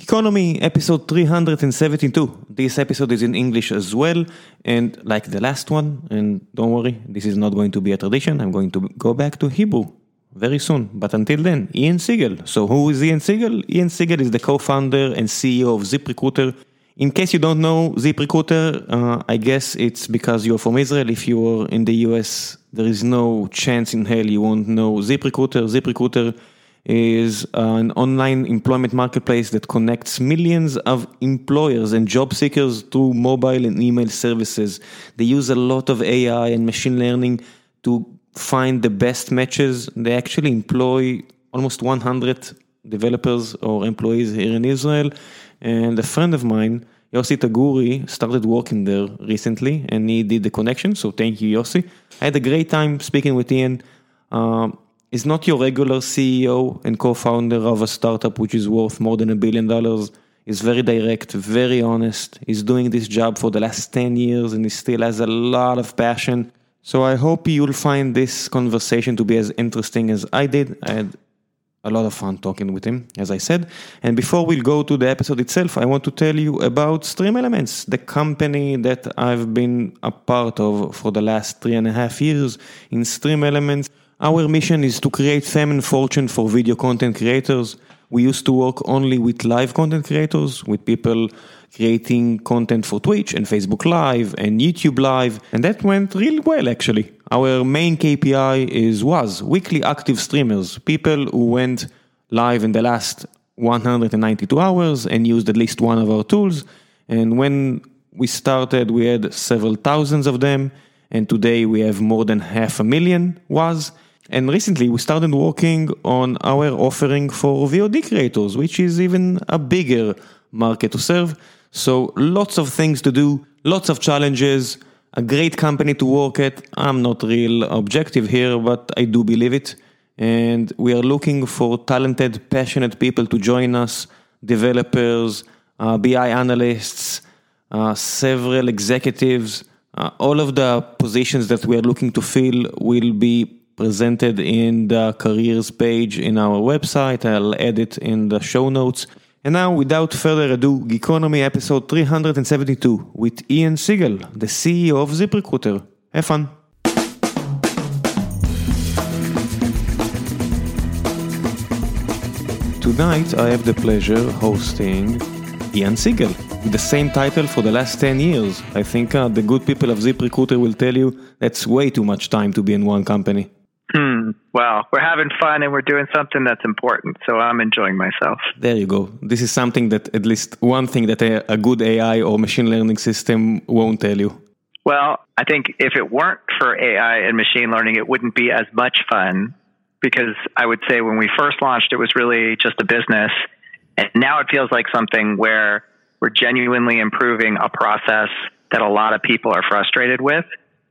Economy episode 372. This episode is in English as well, and like the last one, and don't worry, this is not going to be a tradition. I'm going to go back to Hebrew very soon. But until then, Ian Siegel. So who is Ian Siegel? Ian Siegel is the co-founder and CEO of ZipRecruiter. In case you don't know ZipRecruiter, uh, I guess it's because you're from Israel. If you're in the US, there is no chance in hell you won't know ZipRecruiter. ZipRecruiter is an online employment marketplace that connects millions of employers and job seekers through mobile and email services. They use a lot of AI and machine learning to find the best matches. They actually employ almost 100 developers or employees here in Israel. And a friend of mine, Yossi Taguri, started working there recently and he did the connection. So thank you, Yossi. I had a great time speaking with Ian. Um, is not your regular CEO and co-founder of a startup which is worth more than a billion dollars. He's very direct, very honest. He's doing this job for the last 10 years and he still has a lot of passion. So I hope you'll find this conversation to be as interesting as I did. I had a lot of fun talking with him, as I said. And before we go to the episode itself, I want to tell you about StreamElements, the company that I've been a part of for the last three and a half years. In StreamElements, our mission is to create fame and fortune for video content creators. We used to work only with live content creators, with people creating content for Twitch and Facebook Live and YouTube Live, and that went really well actually. Our main KPI is was weekly active streamers, people who went live in the last 192 hours and used at least one of our tools. And when we started, we had several thousands of them, and today we have more than half a million was. And recently we started working on our offering for VOD creators, which is even a bigger market to serve. So lots of things to do, lots of challenges, a great company to work at. I'm not real objective here, but I do believe it. And we are looking for talented, passionate people to join us, developers, uh, BI analysts, uh, several executives. Uh, all of the positions that we are looking to fill will be presented in the careers page in our website. I'll add it in the show notes. And now, without further ado, Geekonomy episode 372 with Ian Siegel, the CEO of ZipRecruiter. Have fun. Tonight, I have the pleasure hosting Ian Siegel, with the same title for the last 10 years. I think uh, the good people of ZipRecruiter will tell you that's way too much time to be in one company. Hmm. Well, we're having fun and we're doing something that's important, so I'm enjoying myself. There you go. This is something that at least one thing that a, a good AI or machine learning system won't tell you. Well, I think if it weren't for AI and machine learning, it wouldn't be as much fun because I would say when we first launched, it was really just a business. And now it feels like something where we're genuinely improving a process that a lot of people are frustrated with.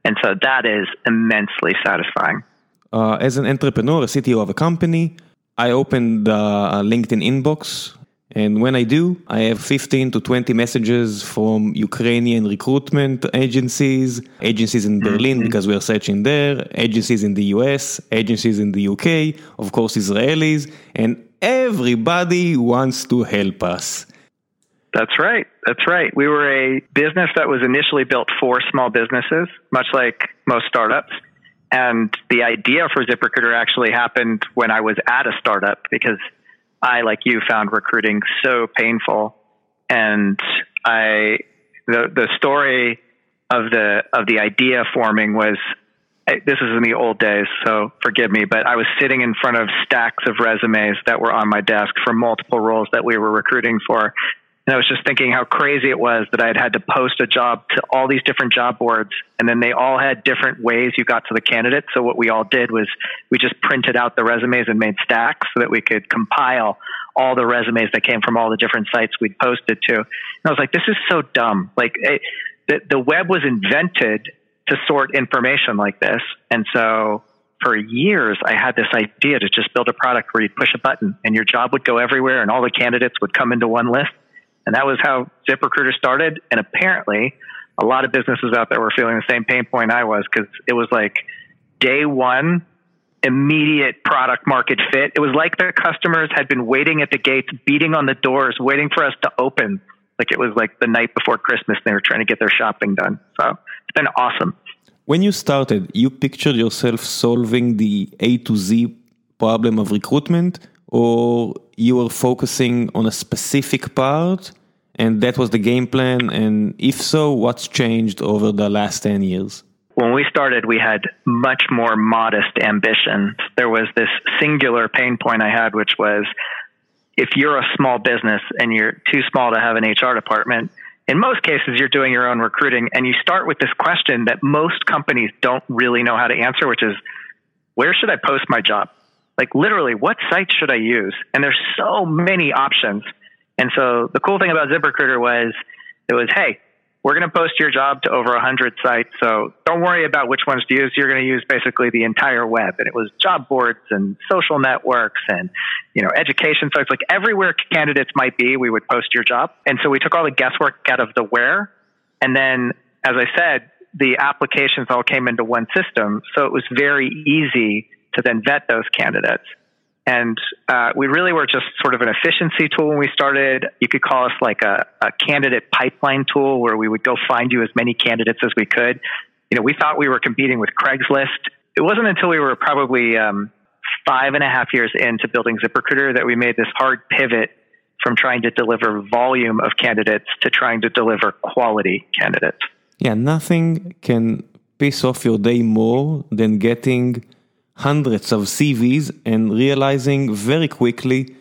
And so that is immensely satisfying. Uh, as an entrepreneur, a CTO of a company, I open the uh, LinkedIn inbox. And when I do, I have 15 to 20 messages from Ukrainian recruitment agencies, agencies in Berlin because we are searching there, agencies in the US, agencies in the UK, of course, Israelis, and everybody wants to help us. That's right. That's right. We were a business that was initially built for small businesses, much like most startups. And the idea for ZipRecruiter actually happened when I was at a startup because I, like you, found recruiting so painful. And I, the, the story of the, of the idea forming was this is in the old days, so forgive me, but I was sitting in front of stacks of resumes that were on my desk for multiple roles that we were recruiting for. And I was just thinking how crazy it was that I had had to post a job to all these different job boards, and then they all had different ways you got to the candidate. So what we all did was we just printed out the resumes and made stacks so that we could compile all the resumes that came from all the different sites we'd posted to. And I was like, this is so dumb. Like it, the the web was invented to sort information like this, and so for years I had this idea to just build a product where you'd push a button and your job would go everywhere, and all the candidates would come into one list and that was how ZipRecruiter started. And apparently, a lot of businesses out there were feeling the same pain point I was because it was like day one, immediate product market fit. It was like the customers had been waiting at the gates, beating on the doors, waiting for us to open. Like it was like the night before Christmas. They were trying to get their shopping done. So it's been awesome. When you started, you pictured yourself solving the A to Z problem of recruitment, or you were focusing on a specific part and that was the game plan? And if so, what's changed over the last 10 years? when we started, we had much more modest ambitions. There was this singular pain point I had, which was if you're a small business and you're too small to have an HR department, in most cases, you're doing your own recruiting and you start with this question that most companies don't really know how to answer, which is where should I post my job? Like literally, what sites should I use? And there's so many options. And so the cool thing about ZipRecruiter was it was, hey, we're going to post your job to over 100 sites. So don't worry about which ones to use. You're going to use basically the entire web. And it was job boards and social networks and, you know, education sites, like everywhere candidates might be, we would post your job. And so we took all the guesswork out of the where. And then, as I said, the applications all came into one system. So it was very easy to then vet those candidates. And uh, we really were just sort of an efficiency tool when we started. You could call us like a, a, candidate pipeline tool where we would go find you as many candidates as we could. You know, we thought we were competing with Craigslist. It wasn't until we were probably um, five and a half years into building ZipRecruiter that we made this hard pivot from trying to deliver volume of candidates to trying to deliver quality candidates. Yeah, nothing can piss off your day more than getting hundreds of CVs and realizing very quickly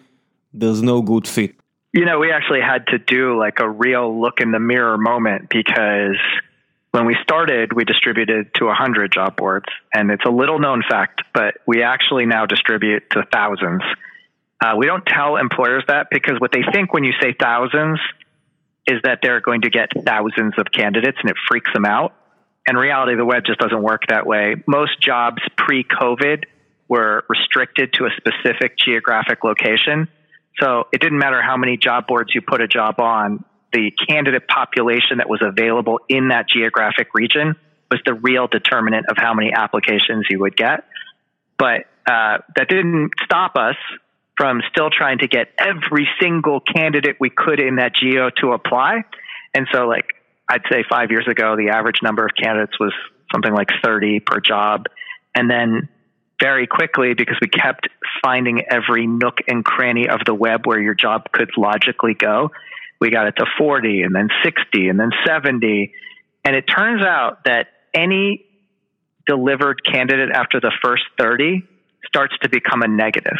there's no good fit? You know, we actually had to do like a real look in the mirror moment because when we started, we distributed to 100 job boards. And it's a little known fact, but we actually now distribute to thousands. Uh, we don't tell employers that because what they think when you say thousands is that they're going to get thousands of candidates and it freaks them out. In reality, the web just doesn't work that way. Most jobs pre COVID were restricted to a specific geographic location. So it didn't matter how many job boards you put a job on, the candidate population that was available in that geographic region was the real determinant of how many applications you would get. But uh, that didn't stop us from still trying to get every single candidate we could in that geo to apply. And so, like, I'd say five years ago, the average number of candidates was something like 30 per job. And then very quickly, because we kept finding every nook and cranny of the web where your job could logically go, we got it to 40 and then 60 and then 70. And it turns out that any delivered candidate after the first 30 starts to become a negative.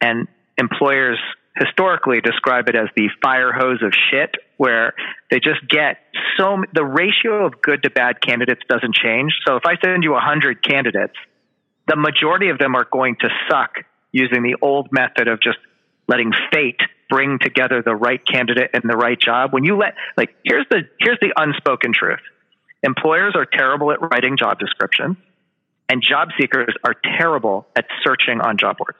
And employers historically describe it as the fire hose of shit, where they just get so the ratio of good to bad candidates doesn't change. So if I send you 100 candidates, the majority of them are going to suck using the old method of just letting fate bring together the right candidate and the right job. When you let, like, here's the, here's the unspoken truth. Employers are terrible at writing job descriptions and job seekers are terrible at searching on job boards.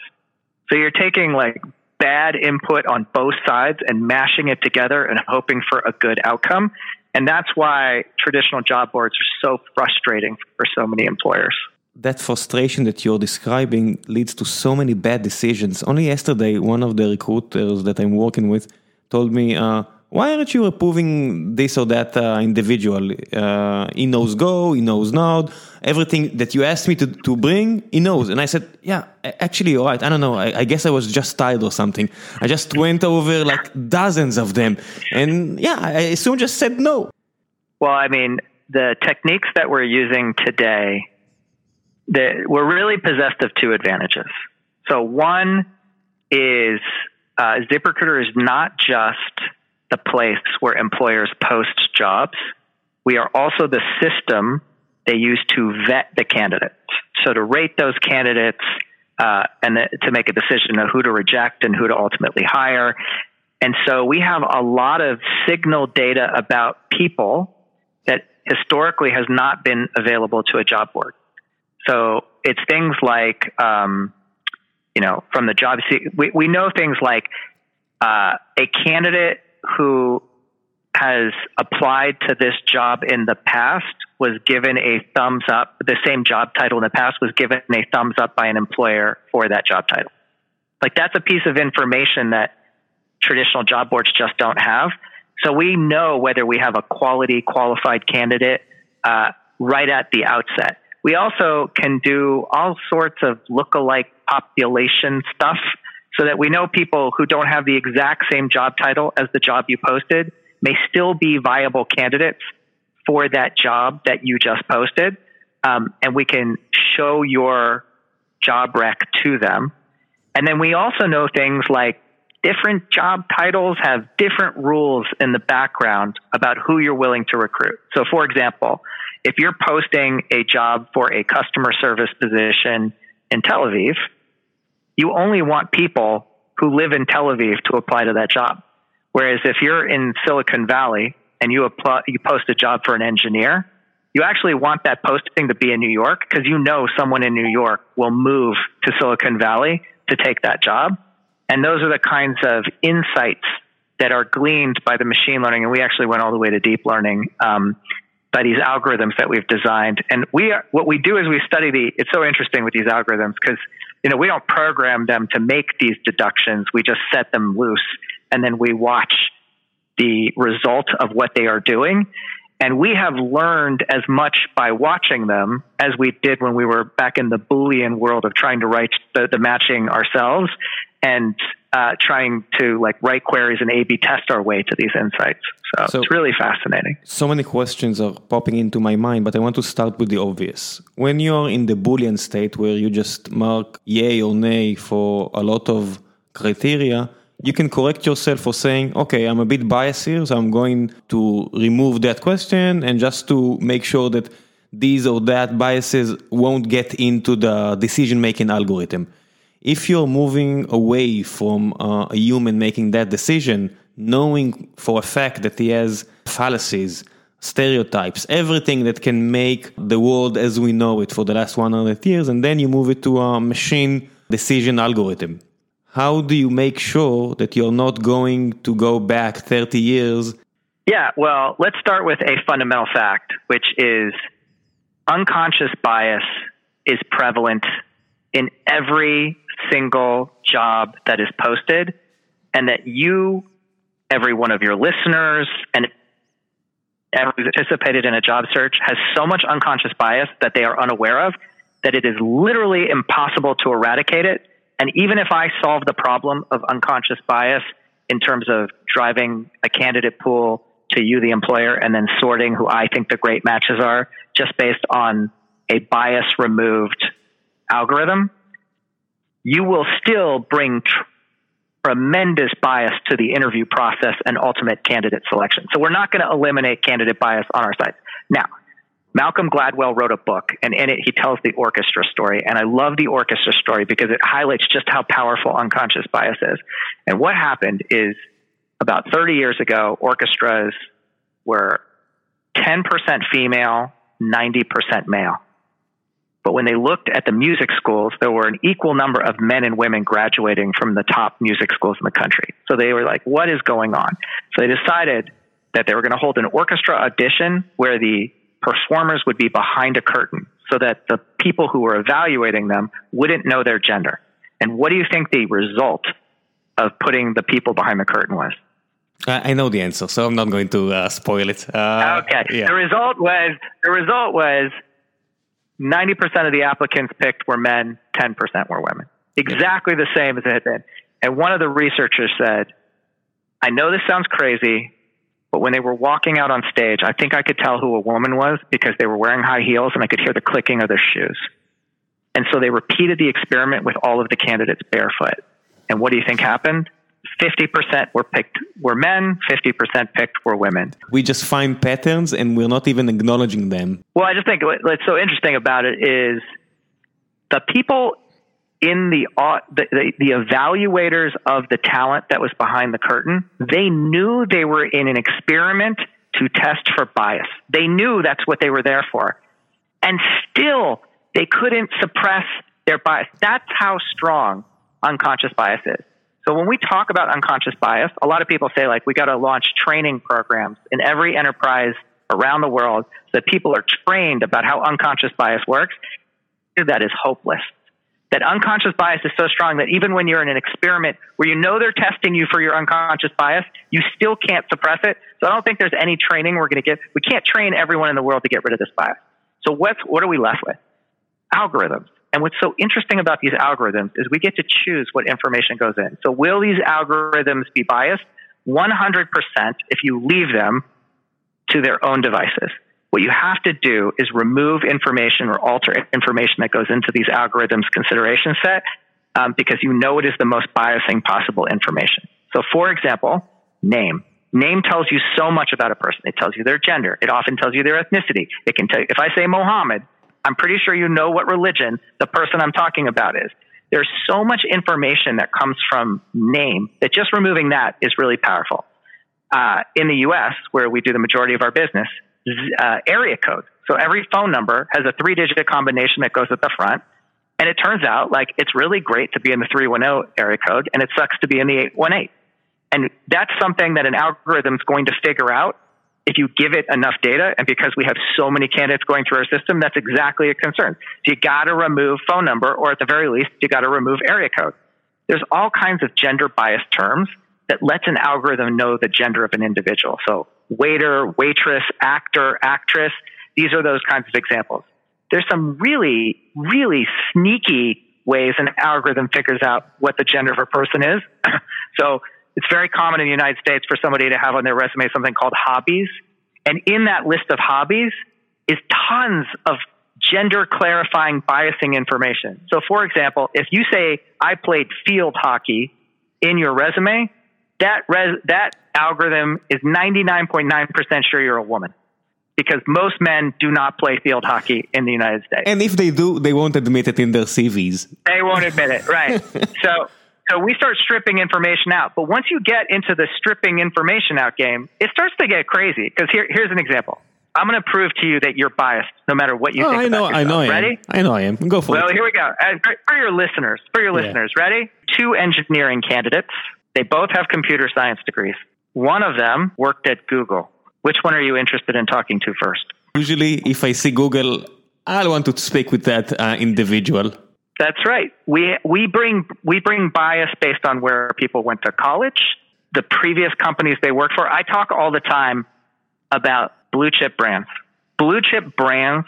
So you're taking like bad input on both sides and mashing it together and hoping for a good outcome. And that's why traditional job boards are so frustrating for so many employers. That frustration that you're describing leads to so many bad decisions. Only yesterday, one of the recruiters that I'm working with told me, uh, why aren't you approving this or that uh, individual? Uh, he knows Go, he knows Node, everything that you asked me to, to bring, he knows. And I said, yeah, actually, you're. I don't know. I, I guess I was just tired or something. I just went over like dozens of them. And yeah, I soon just said no. Well, I mean, the techniques that we're using today, we're really possessed of two advantages. So one is uh, ZipRecruiter is not just the place where employers post jobs. We are also the system they use to vet the candidates. So to rate those candidates uh, and the, to make a decision of who to reject and who to ultimately hire. And so we have a lot of signal data about people that historically has not been available to a job board. So it's things like, um, you know, from the job, we, we know things like uh, a candidate who has applied to this job in the past was given a thumbs up, the same job title in the past was given a thumbs up by an employer for that job title. Like that's a piece of information that traditional job boards just don't have. So we know whether we have a quality, qualified candidate uh, right at the outset. We also can do all sorts of look-alike population stuff so that we know people who don't have the exact same job title as the job you posted may still be viable candidates for that job that you just posted. Um, and we can show your job rec to them. And then we also know things like different job titles have different rules in the background about who you're willing to recruit. So, for example, if you're posting a job for a customer service position in Tel Aviv, you only want people who live in Tel Aviv to apply to that job. Whereas if you're in Silicon Valley and you apply, you post a job for an engineer, you actually want that posting to be in New York because you know someone in New York will move to Silicon Valley to take that job. And those are the kinds of insights that are gleaned by the machine learning. And we actually went all the way to deep learning um, by these algorithms that we've designed. And we are, what we do is we study the. It's so interesting with these algorithms because you know we don't program them to make these deductions. We just set them loose, and then we watch the result of what they are doing. And we have learned as much by watching them as we did when we were back in the Boolean world of trying to write the, the matching ourselves and uh, trying to like write queries and A/B test our way to these insights. So, so, it's really fascinating. So many questions are popping into my mind, but I want to start with the obvious. When you're in the Boolean state where you just mark yay or nay for a lot of criteria, you can correct yourself for saying, okay, I'm a bit biased here, so I'm going to remove that question and just to make sure that these or that biases won't get into the decision making algorithm if you're moving away from uh, a human making that decision, knowing for a fact that he has fallacies, stereotypes, everything that can make the world as we know it for the last 100 years, and then you move it to a machine decision algorithm. How do you make sure that you're not going to go back 30 years? Yeah, well, let's start with a fundamental fact, which is unconscious bias is prevalent in every single job that is posted and that you, every one of your listeners, and everyone participated in a job search has so much unconscious bias that they are unaware of that it is literally impossible to eradicate it. And even if I solve the problem of unconscious bias in terms of driving a candidate pool to you, the employer, and then sorting who I think the great matches are just based on a bias removed algorithm, you will still bring tr- tremendous bias to the interview process and ultimate candidate selection. So we're not going to eliminate candidate bias on our site. Now, Malcolm Gladwell wrote a book, and in it he tells the orchestra story. And I love the orchestra story because it highlights just how powerful unconscious bias is. And what happened is about 30 years ago, orchestras were 10% female, 90% male. But when they looked at the music schools, there were an equal number of men and women graduating from the top music schools in the country. So they were like, what is going on? So they decided that they were going to hold an orchestra audition where the performers would be behind a curtain so that the people who were evaluating them wouldn't know their gender. And what do you think the result of putting the people behind the curtain was? I know the answer, so I'm not going to uh, spoil it. Uh, okay. Yeah. The result was the result was 90% of the applicants picked were men, 10% were women. Exactly the same as it had been. And one of the researchers said, I know this sounds crazy, but when they were walking out on stage, I think I could tell who a woman was because they were wearing high heels and I could hear the clicking of their shoes. And so they repeated the experiment with all of the candidates barefoot. And what do you think happened? 50% were picked were men, 50% picked were women. We just find patterns and we're not even acknowledging them. Well, I just think what's so interesting about it is the people in the, the, the, evaluators of the talent that was behind the curtain, they knew they were in an experiment to test for bias. They knew that's what they were there for. And still, they couldn't suppress their bias. That's how strong unconscious bias is. So when we talk about unconscious bias, a lot of people say like we got to launch training programs in every enterprise around the world so that people are trained about how unconscious bias works, that is hopeless. That unconscious bias is so strong that even when you're in an experiment where you know they're testing you for your unconscious bias, you still can't suppress it. So I don't think there's any training we're going to get. We can't train everyone in the world to get rid of this bias. So what's, what are we left with? Algorithms. And what's so interesting about these algorithms is we get to choose what information goes in. So will these algorithms be biased? 100% if you leave them to their own devices. What you have to do is remove information or alter information that goes into these algorithms consideration set um, because you know it is the most biasing possible information. So, for example, name. Name tells you so much about a person. It tells you their gender. It often tells you their ethnicity. It can tell you, if I say Mohammed, I'm pretty sure you know what religion the person I'm talking about is. There's so much information that comes from name that just removing that is really powerful. Uh, in the US, where we do the majority of our business, uh, area code. So every phone number has a three digit combination that goes at the front. And it turns out like it's really great to be in the 310 area code and it sucks to be in the 818. And that's something that an algorithm is going to figure out if you give it enough data, and because we have so many candidates going through our system, that's exactly a concern. So you got to remove phone number, or at the very least, you got to remove area code. There's all kinds of gender biased terms that lets an algorithm know the gender of an individual. So waiter, waitress, actor, actress, these are those kinds of examples. There's some really, really sneaky ways an algorithm figures out what the gender of a person is. so it's very common in the United States for somebody to have on their resume something called hobbies. And in that list of hobbies is tons of gender clarifying biasing information. So, for example, if you say, I played field hockey in your resume, that, res- that algorithm is 99.9% sure you're a woman because most men do not play field hockey in the United States. And if they do, they won't admit it in their CVs. They won't admit it, right? so, so we start stripping information out. But once you get into the stripping information out game, it starts to get crazy. Because here, here's an example. I'm going to prove to you that you're biased, no matter what you oh, think. I know, I know, I ready? am. I know, I am. Go for well, it. Well, here we go. For your listeners, for your listeners, yeah. ready? Two engineering candidates. They both have computer science degrees. One of them worked at Google. Which one are you interested in talking to first? Usually, if I see Google, I want to speak with that uh, individual. That's right. We we bring we bring bias based on where people went to college, the previous companies they worked for. I talk all the time about blue chip brands. Blue chip brands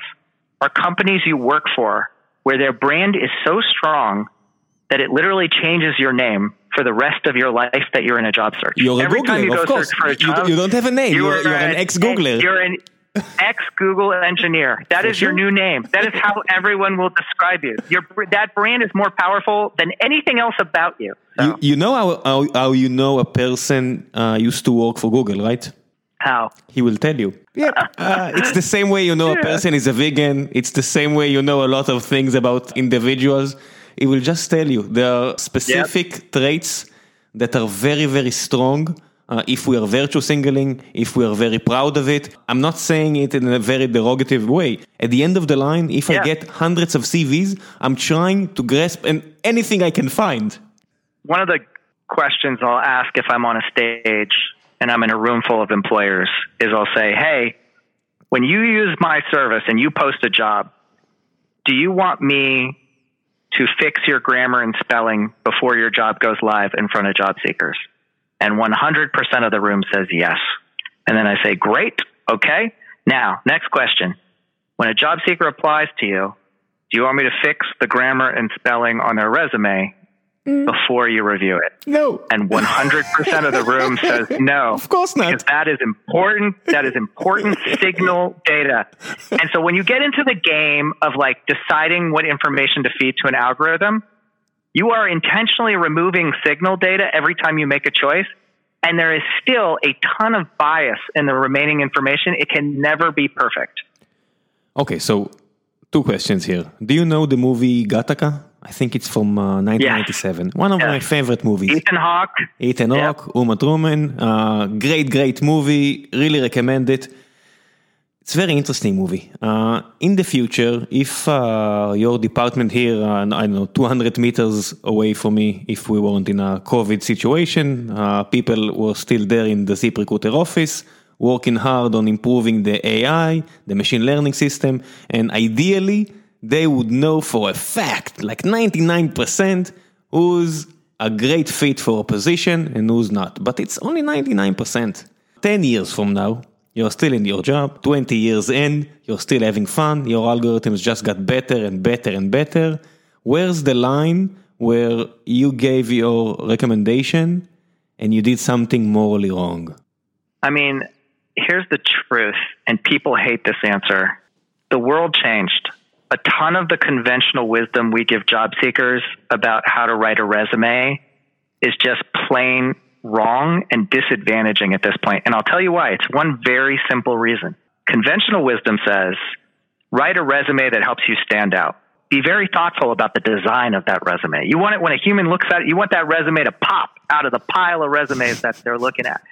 are companies you work for where their brand is so strong that it literally changes your name for the rest of your life that you're in a job search. You're Every a Googler, you of course. Job, you, don't have a name. You're, you're, you're an ex-Googler. You're an ex Google engineer. That is For your new name. That is how everyone will describe you. Your that brand is more powerful than anything else about you. So, You, you know how, how, how you know a person uh, used to work for Google, right? how? He will tell you. Yeah, uh, it's the same way you know a person is a vegan. It's the same way you know a lot of things about individuals. He will just tell you there are specific traits that are very, very strong. Uh, if we are virtue signaling, if we are very proud of it, I'm not saying it in a very derogative way. At the end of the line, if I get hundreds of CVs, I'm trying to grasp and anything I can find. One of the questions I'll ask if I'm on a stage and I'm in a room full of employers is I'll say, "Hey, when you use my service and you post a job, do you want me to fix your grammar and spelling before your job goes live in front of job seekers?" And 100% of the room says yes. And then I say, "Great. Okay. Now, next question. When a job seeker applies to you, do you want me to fix the grammar and spelling on their resume Mm. before you review it? No. And 100% of the room says no. Of course not. Because that is important. That is important signal data. And so when you get into the game of like deciding what information to feed to an algorithm, you are intentionally removing signal data every time you make a choice. And there is still a ton of bias in the remaining information. It can never be perfect. Okay, so two questions here. Do you know the movie Gattaca? I think it's from uh, 1997. One of my favorite movies. Ethan Hawke, Ethan Yeah. Hawke, Uma Thurman, uh, great, great movie. Really recommend it. It's a very interesting movie. Uh, in the future, if uh, your department here, uh, I don't know, 200 meters away from me, if we weren't in a COVID situation, uh, people were still there in the ZipRecruiter office, working hard on improving the AI, the machine learning system, and ideally, they would know for a fact, like 99%, who's a great fit for a position and who's not. But it's only 99%. 10 years from now, you're still in your job, 20 years in, you're still having fun, your algorithms just got better and better and better. Where's the line where you gave your recommendation and you did something morally wrong? I mean, here's the truth, and people hate this answer. The world changed. A ton of the conventional wisdom we give job seekers about how to write a resume is just plain wrong and disadvantaging at this point. And I'll tell you why. It's one very simple reason. Conventional wisdom says write a resume that helps you stand out be very thoughtful about the design of that resume. You want it when a human looks at it, you want that resume to pop out of the pile of resumes that they're looking at.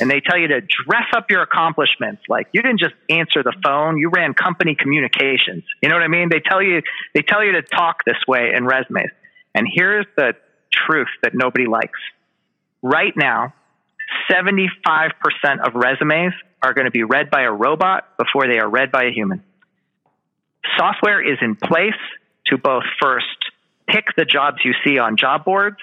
And they tell you to dress up your accomplishments. Like you didn't just answer the phone, you ran company communications. You know what I mean? They tell you they tell you to talk this way in resumes. And here's the truth that nobody likes. Right now, 75% of resumes are going to be read by a robot before they are read by a human software is in place to both first pick the jobs you see on job boards,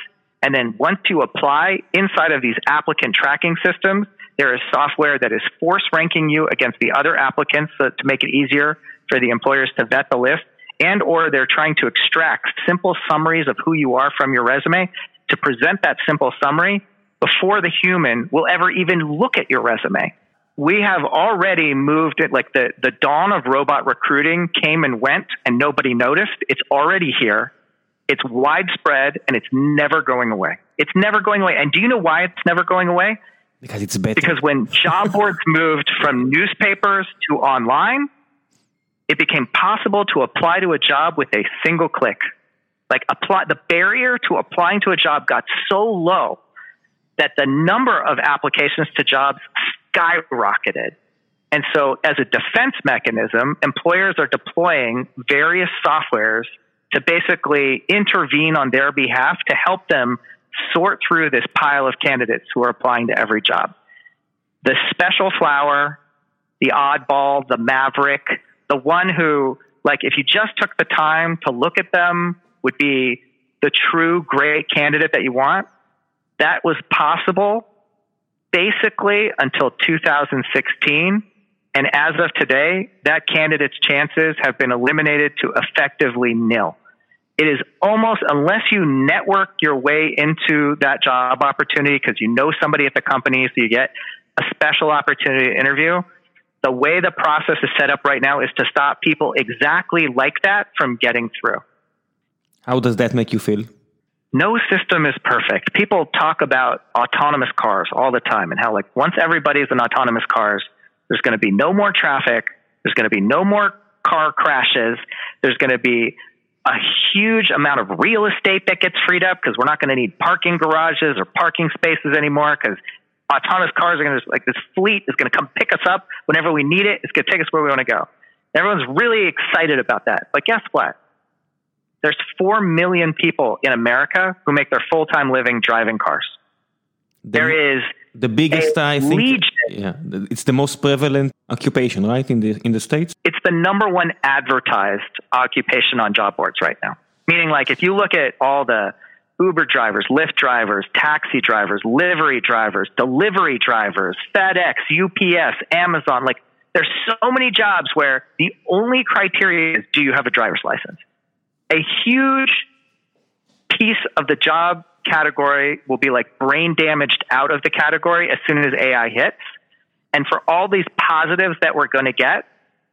and then once you apply inside of these applicant tracking systems, there is software that is force ranking you against the other applicants to make it easier for the employers to vet the list and or they're trying to extract simple summaries of who you are from your resume to present that simple summary before the human will ever even look at your resume we have already moved it like the, the dawn of robot recruiting came and went and nobody noticed. It's already here. It's widespread and it's never going away. It's never going away. And do you know why it's never going away? Because it's better. Because when job boards moved from newspapers to online, it became possible to apply to a job with a single click. Like apply the barrier to applying to a job got so low that the number of applications to jobs skyrocketed. And so, as a defense mechanism, employers are deploying various softwares to basically intervene on their behalf to help them sort through this pile of candidates who are applying to every job. The special flower, the oddball, the maverick, the one who, like, if you just took the time to look at them, would be the true great candidate that you want. That was possible basically until 2016. And as of today, that candidate's chances have been eliminated to effectively nil. It is almost, unless you network your way into that job opportunity because you know somebody at the company, so you get a special opportunity to interview. The way the process is set up right now is to stop people exactly like that from getting through. How does that make you feel? no system is perfect. People talk about autonomous cars all the time and how like once everybody's in autonomous cars, there's going to be no more traffic. There's going to be no more car crashes. There's going to be a huge amount of real estate that gets freed up because we're not going to need parking garages or parking spaces anymore because autonomous cars are going to like this fleet is going to come pick us up whenever we need it. It's going to take us where we want to go. Everyone's really excited about that. But guess what? There's 4 million people in America who make their full time living driving cars. The, there is the biggest, I think. Legion. Yeah, it's the most prevalent occupation, right, in the, in the States? It's the number one advertised occupation on job boards right now. Meaning, like, if you look at all the Uber drivers, Lyft drivers, taxi drivers, livery drivers, delivery drivers, FedEx, UPS, Amazon, like, there's so many jobs where the only criteria is do you have a driver's license? a huge piece of the job category will be like brain damaged out of the category as soon as AI hits. And for all these positives that we're going to get,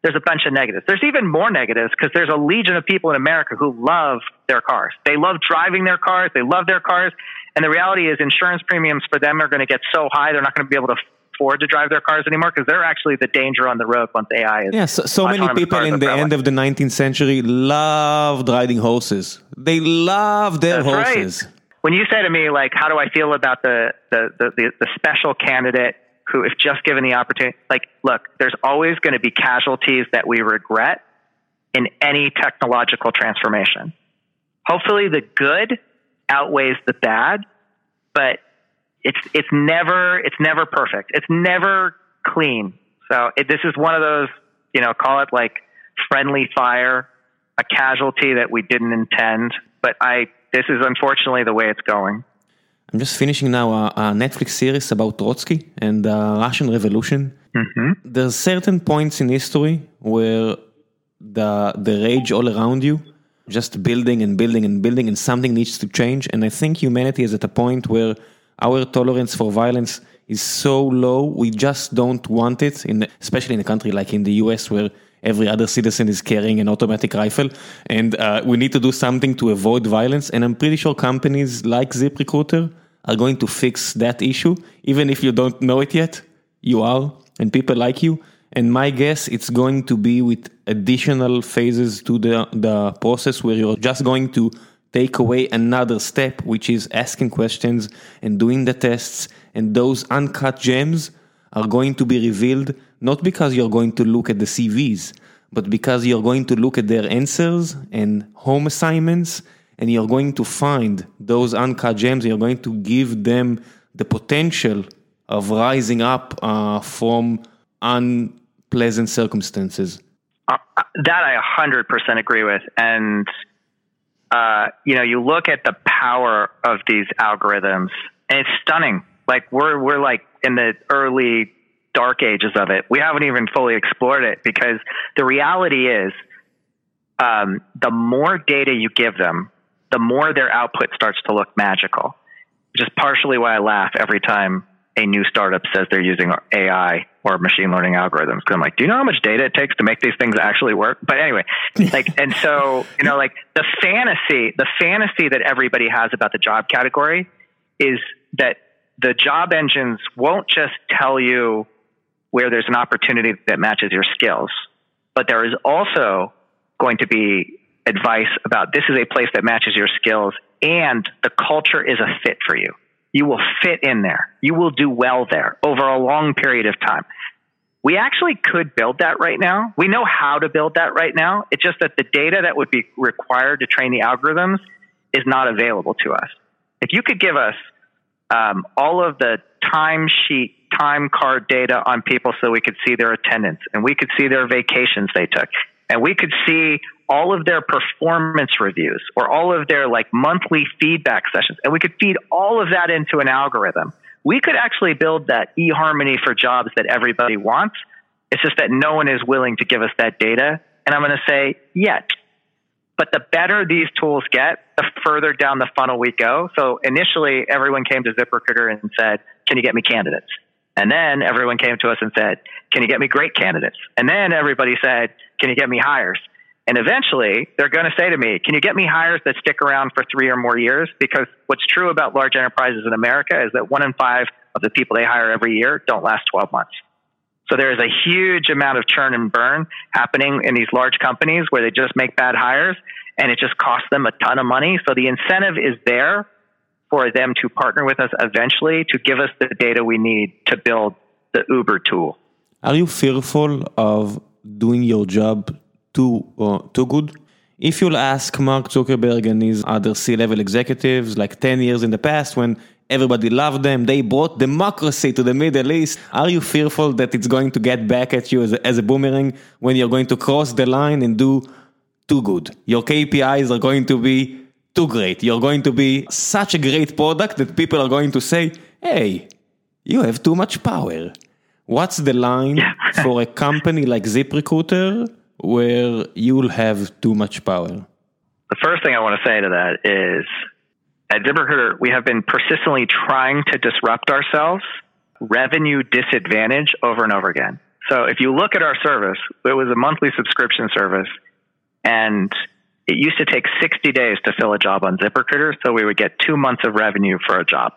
there's a bunch of negatives. There's even more negatives because there's a legion of people in America who love their cars. They love driving their cars. They love their cars. And the reality is insurance premiums for them are going to get so high, they're not going to be able to afford to drive their cars anymore because they're actually the danger on the road once AI is. Yeah, so, so many people in the end of the 19th century loved riding horses. They loved their That's horses. Right. When you say to me, like, how do I feel about the, the, the, the, special candidate who, if just given the opportunity, like, look, there's always going to be casualties that we regret in any technological transformation. Hopefully, the good outweighs the bad, but it's it's never it's never perfect. It's never clean. So it, this is one of those, you know, call it like friendly fire, a casualty that we didn't intend. But I, this is unfortunately the way it's going. I'm just finishing now a, a Netflix series about Trotsky and the Russian Revolution. Mm-hmm. There's certain points in history where the the rage all around you, just building and building and building, and something needs to change. And I think humanity is at a point where our tolerance for violence is so low, we just don't want it. In especially in a country like in the U.S. where every other citizen is carrying an automatic rifle, and uh, we need to do something to avoid violence. And I'm pretty sure companies like ZipRecruiter are going to fix that issue, even if you don't know it yet. You are, and people like you. And my guess, it's going to be with additional phases to the, the process where you're just going to take away another step, which is asking questions and doing the tests. And those uncut gems are going to be revealed not because you're going to look at the CVs, but because you're going to look at their answers and home assignments, and you're going to find those uncut gems. You're going to give them the potential of rising up uh, from unpleasant circumstances. Uh, that I 100% agree with. And, uh, you know, you look at the power of these algorithms, and it's stunning. Like, we're, we're like in the early dark ages of it. We haven't even fully explored it because the reality is um, the more data you give them, the more their output starts to look magical, which is partially why I laugh every time a new startup says they're using AI or machine learning algorithms. Cause I'm like, do you know how much data it takes to make these things actually work? But anyway, like, and so, you know, like the fantasy, the fantasy that everybody has about the job category is that the job engines won't just tell you where there's an opportunity that matches your skills, but there is also going to be advice about this is a place that matches your skills and the culture is a fit for you. You will fit in there. You will do well there over a long period of time. We actually could build that right now. We know how to build that right now. It's just that the data that would be required to train the algorithms is not available to us. If you could give us um, all of the timesheet, time card data on people so we could see their attendance and we could see their vacations they took. And we could see all of their performance reviews or all of their like monthly feedback sessions. And we could feed all of that into an algorithm. We could actually build that eharmony for jobs that everybody wants. It's just that no one is willing to give us that data. And i'm going to say yet but the better these tools get the further down the funnel we go so initially everyone came to ZipRecruiter and said can you get me candidates and then everyone came to us and said, Can you get me great candidates? And then everybody said, Can you get me hires? And eventually, they're going to say to me, Can you get me hires that stick around for three or more years? Because what's true about large enterprises in America is that one in five of the people they hire every year don't last 12 months. So there is a huge amount of churn and burn happening in these large companies where they just make bad hires and it just costs them a ton of money. So the incentive is there for them to partner with us eventually to give us the data we need to build the Uber tool. Are you fearful of doing your job too uh, too good. If you'll ask Mark Zuckerberg and his other C-level executives, like 10 years in the past when everybody loved them, they brought democracy to the Middle East. Are you fearful that it's going to get back at you as a, as a boomerang when you're going to cross the line and do too good? Your KPIs are going to be too great. You're going to be such a great product that people are going to say, hey, you have too much power. What's the line for a company like ZipRecruiter where you'll have too much power? The first thing I want to say to that is at ZipRecruiter, we have been persistently trying to disrupt ourselves, revenue disadvantage over and over again. So if you look at our service, it was a monthly subscription service and it used to take 60 days to fill a job on ZipRecruiter. So we would get two months of revenue for a job.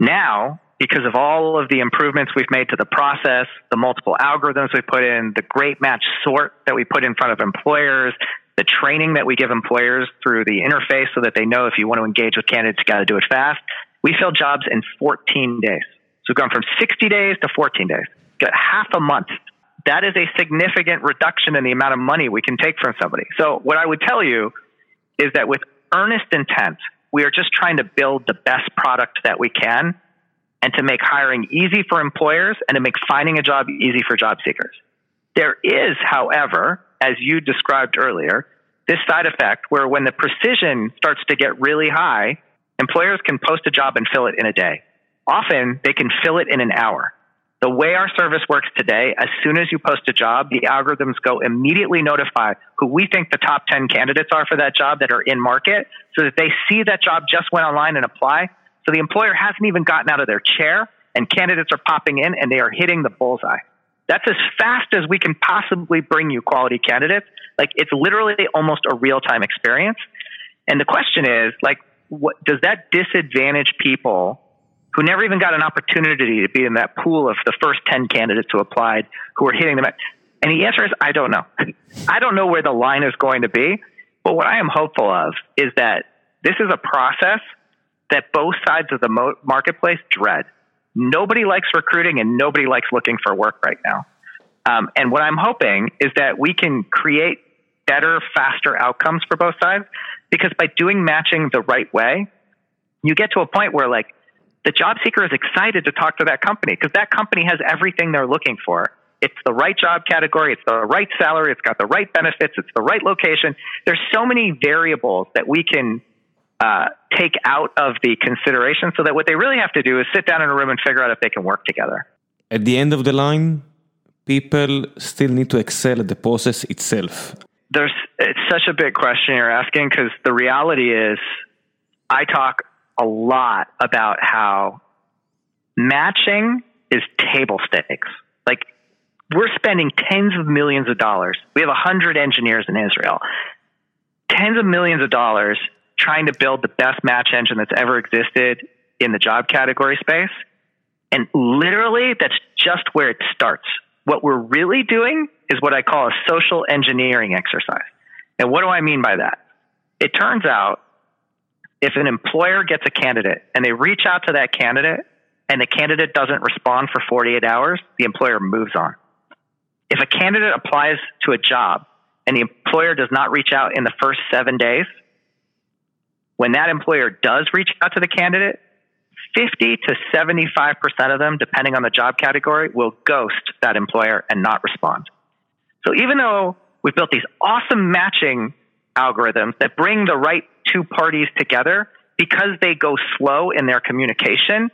Now because of all of the improvements we've made to the process, the multiple algorithms we put in, the great match sort that we put in front of employers, the training that we give employers through the interface so that they know if you want to engage with candidates, you got to do it fast. We fill jobs in 14 days. So we've gone from 60 days to 14 days, got half a month. That is a significant reduction in the amount of money we can take from somebody. So what I would tell you is that with earnest intent, we are just trying to build the best product that we can and to make hiring easy for employers and to make finding a job easy for job seekers. There is, however, as you described earlier, this side effect where when the precision starts to get really high, employers can post a job and fill it in a day. Often they can fill it in an hour. The way our service works today, as soon as you post a job, the algorithms go immediately notify who we think the top 10 candidates are for that job that are in market so that they see that job just went online and apply. So the employer hasn't even gotten out of their chair and candidates are popping in and they are hitting the bullseye. That's as fast as we can possibly bring you quality candidates. Like it's literally almost a real time experience. And the question is like, what does that disadvantage people who never even got an opportunity to be in that pool of the first 10 candidates who applied who are hitting them? And the answer is, I don't know. I don't know where the line is going to be. But what I am hopeful of is that this is a process that both sides of the mo- marketplace dread. Nobody likes recruiting and nobody likes looking for work right now. Um, and what I'm hoping is that we can create better, faster outcomes for both sides because by doing matching the right way, you get to a point where like the job seeker is excited to talk to that company because that company has everything they're looking for. It's the right job category, it's the right salary, it's got the right benefits, it's the right location. There's so many variables that we can uh, take out of the consideration so that what they really have to do is sit down in a room and figure out if they can work together. At the end of the line, people still need to excel at the process itself. There's it's such a big question you're asking because the reality is I talk a lot about how matching is table stakes. Like we're spending tens of millions of dollars. We have a hundred engineers in Israel. Tens of millions of dollars trying to build the best match engine that's ever existed in the job category space. And literally, that's just where it starts. What we're really doing is what I call a social engineering exercise. And what do I mean by that? It turns out if an employer gets a candidate and they reach out to that candidate and the candidate doesn't respond for 48 hours, the employer moves on. If a candidate applies to a job and the employer does not reach out in the first seven days, when that employer does reach out to the candidate, 50 to 75% of them, depending on the job category, will ghost that employer and not respond. So even though we've built these awesome matching algorithms that bring the right two parties together, because they go slow in their communication,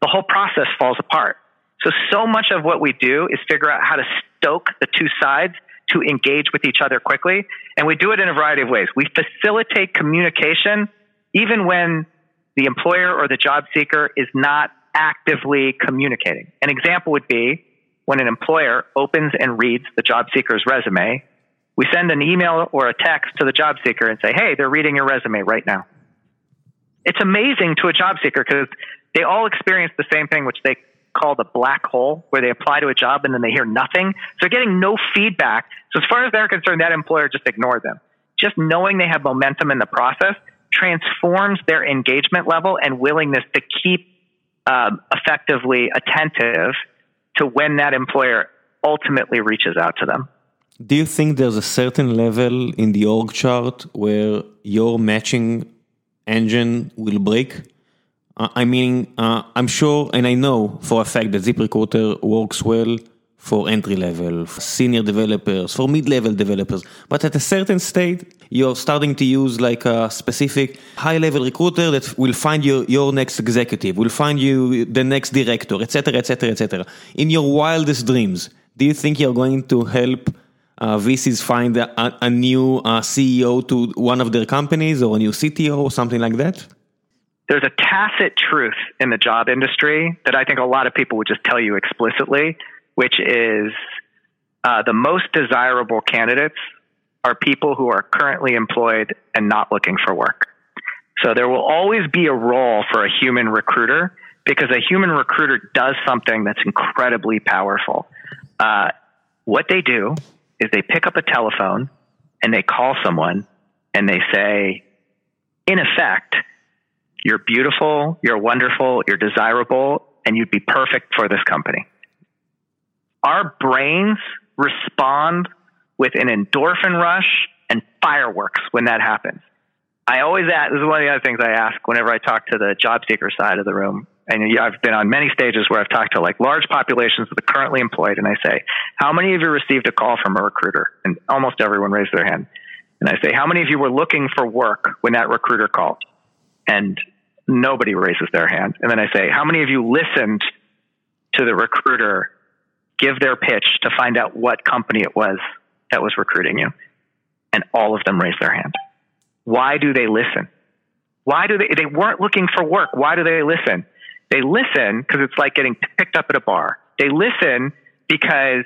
the whole process falls apart. So, so much of what we do is figure out how to stoke the two sides to engage with each other quickly. And we do it in a variety of ways. We facilitate communication even when the employer or the job seeker is not actively communicating. An example would be when an employer opens and reads the job seeker's resume, we send an email or a text to the job seeker and say, hey, they're reading your resume right now. It's amazing to a job seeker because they all experience the same thing, which they call the black hole, where they apply to a job and then they hear nothing. So they're getting no feedback. So as far as they're concerned, that employer just ignore them. Just knowing they have momentum in the process transforms their engagement level and willingness to keep um, effectively attentive to when that employer ultimately reaches out to them. Do you think there's a certain level in the org chart where your matching engine will break? Uh, I mean, uh, I'm sure and I know for a fact that ZipRecruiter works well for entry level, for senior developers, for mid level developers. But at a certain state, you're starting to use like a specific high level recruiter that will find you your next executive, will find you the next director, etc., etc., etc. In your wildest dreams, do you think you're going to help uh, VCs find a, a new uh, CEO to one of their companies or a new CTO or something like that? There's a tacit truth in the job industry that I think a lot of people would just tell you explicitly which is uh, the most desirable candidates are people who are currently employed and not looking for work. So there will always be a role for a human recruiter because a human recruiter does something that's incredibly powerful. Uh, what they do is they pick up a telephone and they call someone and they say, in effect, you're beautiful, you're wonderful, you're desirable, and you'd be perfect for this company our brains respond with an endorphin rush and fireworks when that happens. I always ask, this is one of the other things I ask whenever I talk to the job seeker side of the room. and I've been on many stages where I've talked to like large populations of the currently employed, and I say, "How many of you received a call from a recruiter?" And almost everyone raised their hand. And I say, "How many of you were looking for work when that recruiter called?" And nobody raises their hand. And then I say, "How many of you listened to the recruiter give their pitch to find out what company it was that was recruiting you?" And all of them raise their hand. Why do they listen? Why do they? They weren't looking for work. Why do they listen? They listen because it's like getting picked up at a bar. They listen because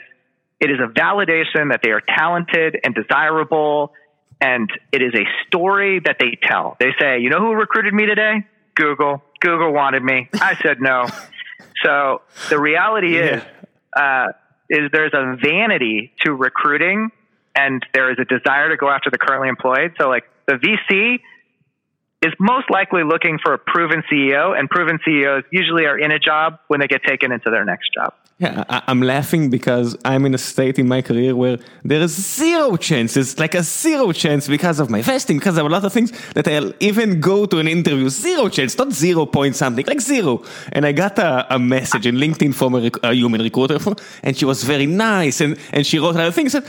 it is a validation that they are talented and desirable, and it is a story that they tell. They say, "You know who recruited me today? Google. Google wanted me. I said no." so the reality yeah. is, uh, is there's a vanity to recruiting, and there is a desire to go after the currently employed. So, like the VC is most likely looking for a proven CEO, and proven CEOs usually are in a job when they get taken into their next job. Yeah, I, am laughing because I'm in a state in my career where there is zero chances, like a zero chance because of my fasting, because of a lot of things that I'll even go to an interview. Zero chance, not zero point something, like zero. And I got a, a message in LinkedIn from a, a human recruiter, and she was very nice, and, and she wrote a lot of things. Said,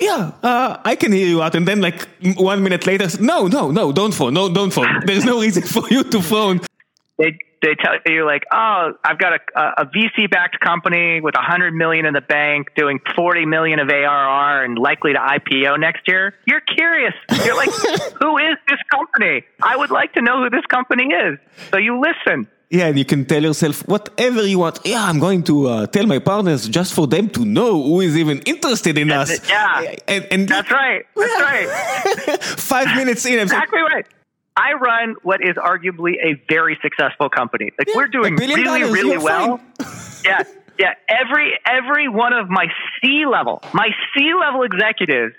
yeah, uh, I can hear you out. And then like one minute later, no, no, no, don't phone, no, don't phone. There's no reason for you to phone. They, they tell you like, oh, I've got a, a VC backed company with a hundred million in the bank doing 40 million of ARR and likely to IPO next year. You're curious. You're like, who is this company? I would like to know who this company is. So you listen. Yeah, and you can tell yourself whatever you want. Yeah, I'm going to uh, tell my partners just for them to know who is even interested in that's us. It, yeah, and, and that's right. That's right. Five minutes in, I'm exactly right. I run what is arguably a very successful company. Like yeah, we're doing really, really well. yeah, yeah. Every every one of my C level, my C level executives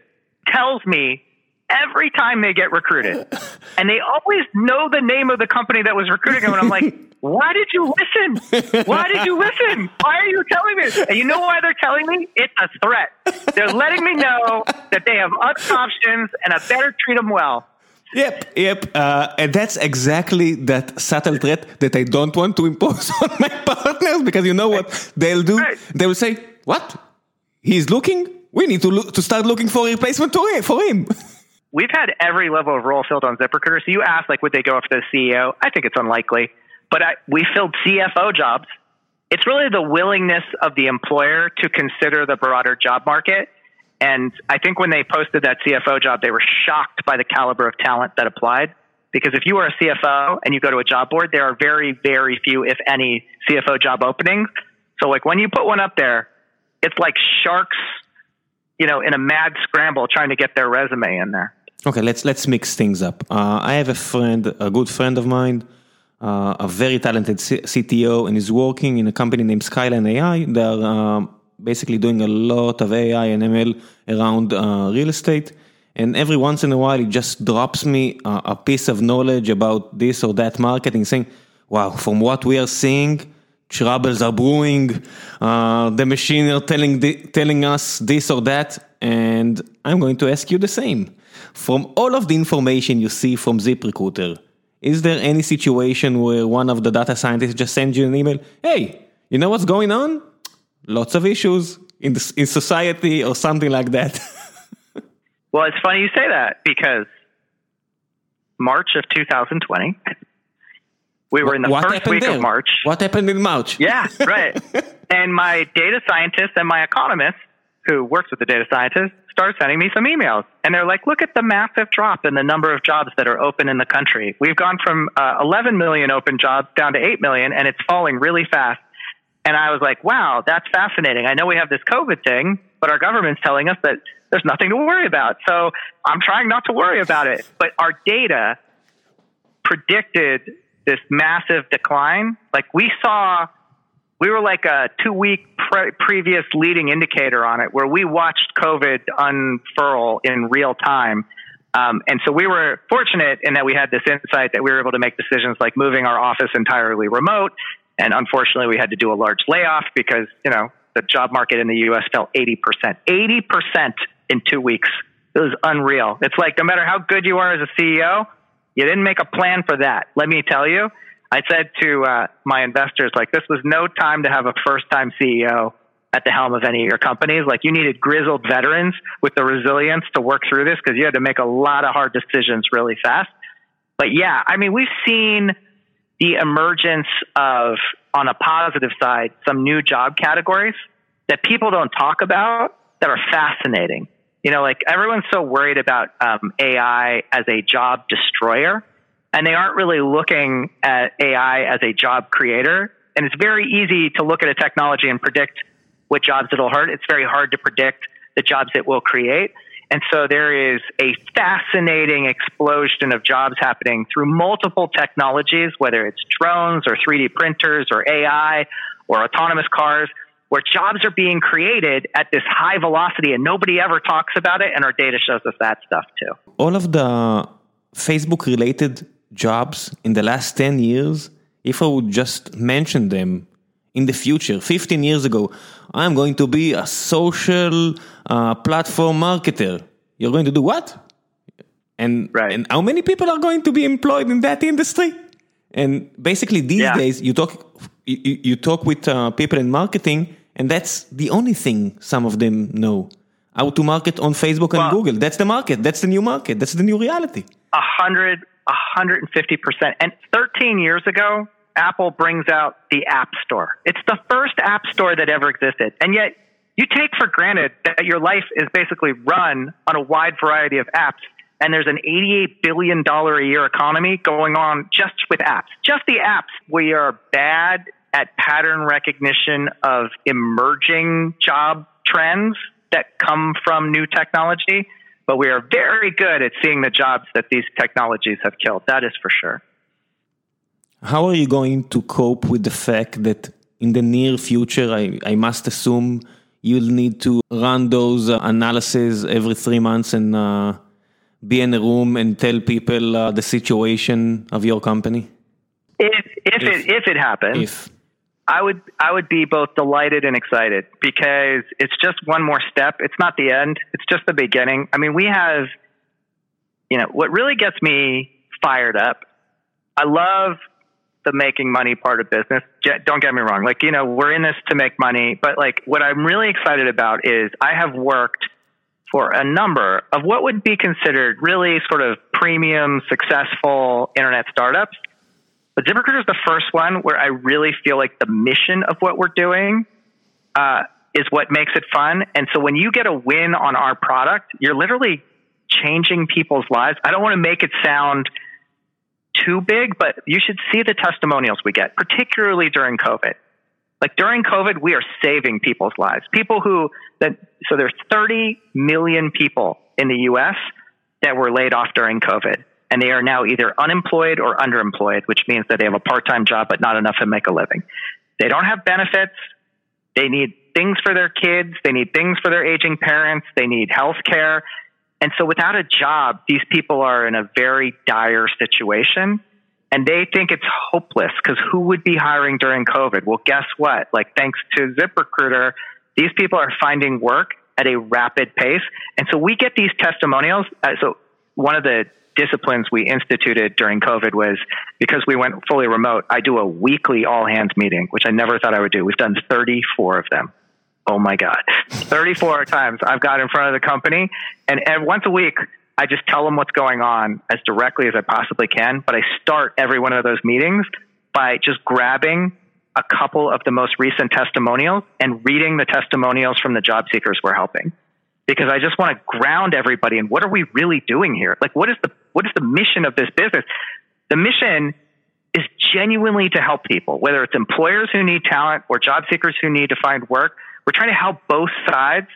tells me every time they get recruited. And they always know the name of the company that was recruiting them. And I'm like, why did you listen? Why did you listen? Why are you telling me? And you know why they're telling me? It's a threat. They're letting me know that they have other options and I better treat them well. Yep, yep. Uh, and that's exactly that subtle threat that I don't want to impose on my partners because you know what they'll do? They will say, What? He's looking? We need to, look, to start looking for a replacement for him. we've had every level of role filled on ZipRecruiter. So you asked, like, would they go after the CEO? I think it's unlikely. But I, we filled CFO jobs. It's really the willingness of the employer to consider the broader job market. And I think when they posted that CFO job, they were shocked by the caliber of talent that applied. Because if you are a CFO and you go to a job board, there are very, very few, if any, CFO job openings. So, like, when you put one up there, it's like sharks, you know, in a mad scramble trying to get their resume in there. Okay, let's let's mix things up. Uh, I have a friend, a good friend of mine, uh, a very talented C- CTO, and he's working in a company named Skyline AI. They're uh, basically doing a lot of AI and ML around uh, real estate. And every once in a while, it just drops me a piece of knowledge about this or that marketing, saying, "Wow, from what we are seeing." troubles are brewing, uh, the machine are telling, the, telling us this or that, and I'm going to ask you the same. From all of the information you see from ZipRecruiter, is there any situation where one of the data scientists just sends you an email? Hey, you know what's going on? Lots of issues in, the, in society or something like that. well, it's funny you say that because March of 2020, we were in the what first week there? of March. What happened in March? Yeah, right. and my data scientist and my economist, who works with the data scientist, start sending me some emails. And they're like, look at the massive drop in the number of jobs that are open in the country. We've gone from uh, 11 million open jobs down to 8 million, and it's falling really fast. And I was like, wow, that's fascinating. I know we have this COVID thing, but our government's telling us that there's nothing to worry about. So I'm trying not to worry about it. But our data predicted this massive decline. Like we saw we were like a two week pre- previous leading indicator on it where we watched COVID unfurl in real time. Um, and so we were fortunate in that we had this insight that we were able to make decisions like moving our office entirely remote. And unfortunately, we had to do a large layoff because, you know, the job market in the US fell 80%. 80% in two weeks. It was unreal. It's like no matter how good you are as a CEO, you didn't make a plan for that. Let me tell you. I said to uh, my investors, like, this was no time to have a first time CEO at the helm of any of your companies. Like, you needed grizzled veterans with the resilience to work through this because you had to make a lot of hard decisions really fast. But yeah, I mean, we've seen the emergence of, on a positive side, some new job categories that people don't talk about that are fascinating. You know, like everyone's so worried about um, AI as a job destroyer, and they aren't really looking at AI as a job creator. And it's very easy to look at a technology and predict what jobs it'll hurt. It's very hard to predict the jobs it will create. And so there is a fascinating explosion of jobs happening through multiple technologies, whether it's drones or 3D printers or AI or autonomous cars, where jobs are being created at this high velocity and nobody ever talks about it. And our data shows us that stuff too. All of the Facebook related jobs in the last 10 years, if I would just mention them in the future, 15 years ago, I'm going to be a social uh, platform marketer. You're going to do what? And, right. and how many people are going to be employed in that industry? And basically, these yeah. days, you talk you, you talk with uh, people in marketing, and that's the only thing some of them know. How to market on Facebook and well, Google. That's the market. That's the new market. That's the new reality. A hundred, a hundred and fifty percent. And thirteen years ago, Apple brings out the App Store. It's the first App Store that ever existed. And yet you take for granted that your life is basically run on a wide variety of apps. And there's an $88 billion a year economy going on just with apps. Just the apps. We are bad at pattern recognition of emerging job trends that come from new technology, but we are very good at seeing the jobs that these technologies have killed. That is for sure. How are you going to cope with the fact that in the near future, I, I must assume you'll need to run those uh, analyses every three months and uh, be in a room and tell people uh, the situation of your company? If, if, if, it, if it happens. If. I would I would be both delighted and excited because it's just one more step. It's not the end. It's just the beginning. I mean, we have you know, what really gets me fired up. I love the making money part of business. Don't get me wrong. Like, you know, we're in this to make money, but like what I'm really excited about is I have worked for a number of what would be considered really sort of premium, successful internet startups. But ZipRecruiter is the first one where I really feel like the mission of what we're doing uh, is what makes it fun. And so when you get a win on our product, you're literally changing people's lives. I don't want to make it sound too big, but you should see the testimonials we get, particularly during COVID. Like during COVID, we are saving people's lives. People who that so there's 30 million people in the U.S. that were laid off during COVID, and they are now either unemployed or underemployed, which means that they have a part-time job but not enough to make a living. They don't have benefits. They need things for their kids. They need things for their aging parents. They need health care. And so without a job, these people are in a very dire situation and they think it's hopeless because who would be hiring during COVID? Well, guess what? Like, thanks to ZipRecruiter, these people are finding work at a rapid pace. And so we get these testimonials. Uh, so one of the disciplines we instituted during COVID was because we went fully remote, I do a weekly all hands meeting, which I never thought I would do. We've done 34 of them oh my God, 34 times I've got in front of the company. And, and once a week, I just tell them what's going on as directly as I possibly can. But I start every one of those meetings by just grabbing a couple of the most recent testimonials and reading the testimonials from the job seekers we're helping. Because I just want to ground everybody in what are we really doing here? Like, what is the, what is the mission of this business? The mission is genuinely to help people, whether it's employers who need talent or job seekers who need to find work we're trying to help both sides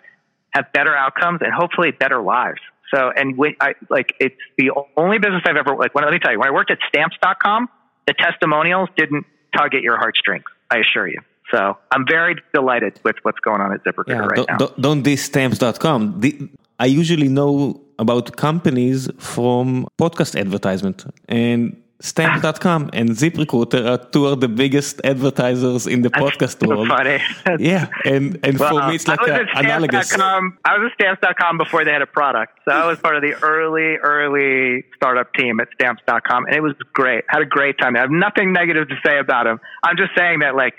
have better outcomes and hopefully better lives. So, and we, I, like, it's the only business I've ever, like, when, let me tell you, when I worked at stamps.com, the testimonials didn't tug at your heartstrings, I assure you. So I'm very delighted with what's going on at ZipRecruiter yeah, right don't, now. Don't this stamps.com. The, I usually know about companies from podcast advertisement. And Stamps.com and ZipRecruiter are two of the biggest advertisers in the That's podcast so world. funny. Yeah, and and Well, for me it's like I was a, analogous. Stamps.com. I was at Stamps.com before they had a product. So I was part of the early, early startup team at Stamps.com, and it was great. Had a great time. I have nothing negative to say about them. I'm just saying that, like,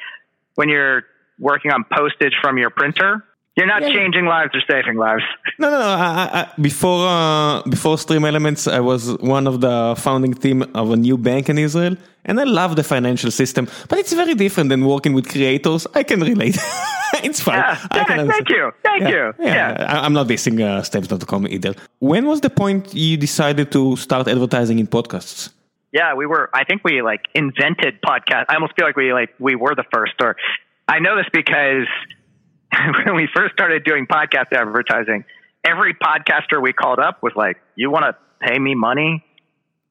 when you're working on postage from your printer, you're not Yeah. changing lives or saving lives. No, no, no. I, I, I- before uh, before StreamElements, I was one of the founding team of a new bank in Israel, and I love the financial system. But it's very different than working with creators. I can relate. it's fine. Yeah, I yeah, thank understand. you, thank Yeah, you. Yeah, Yeah. I, I'm not dissing uh, Stamps.com either. When was the point you decided to start advertising in podcasts? Yeah, we were. I think we like invented podcast. I almost feel like we like we were the first. Or I know this because when we first started doing podcast advertising, every podcaster we called up was like, "You want to pay me money?"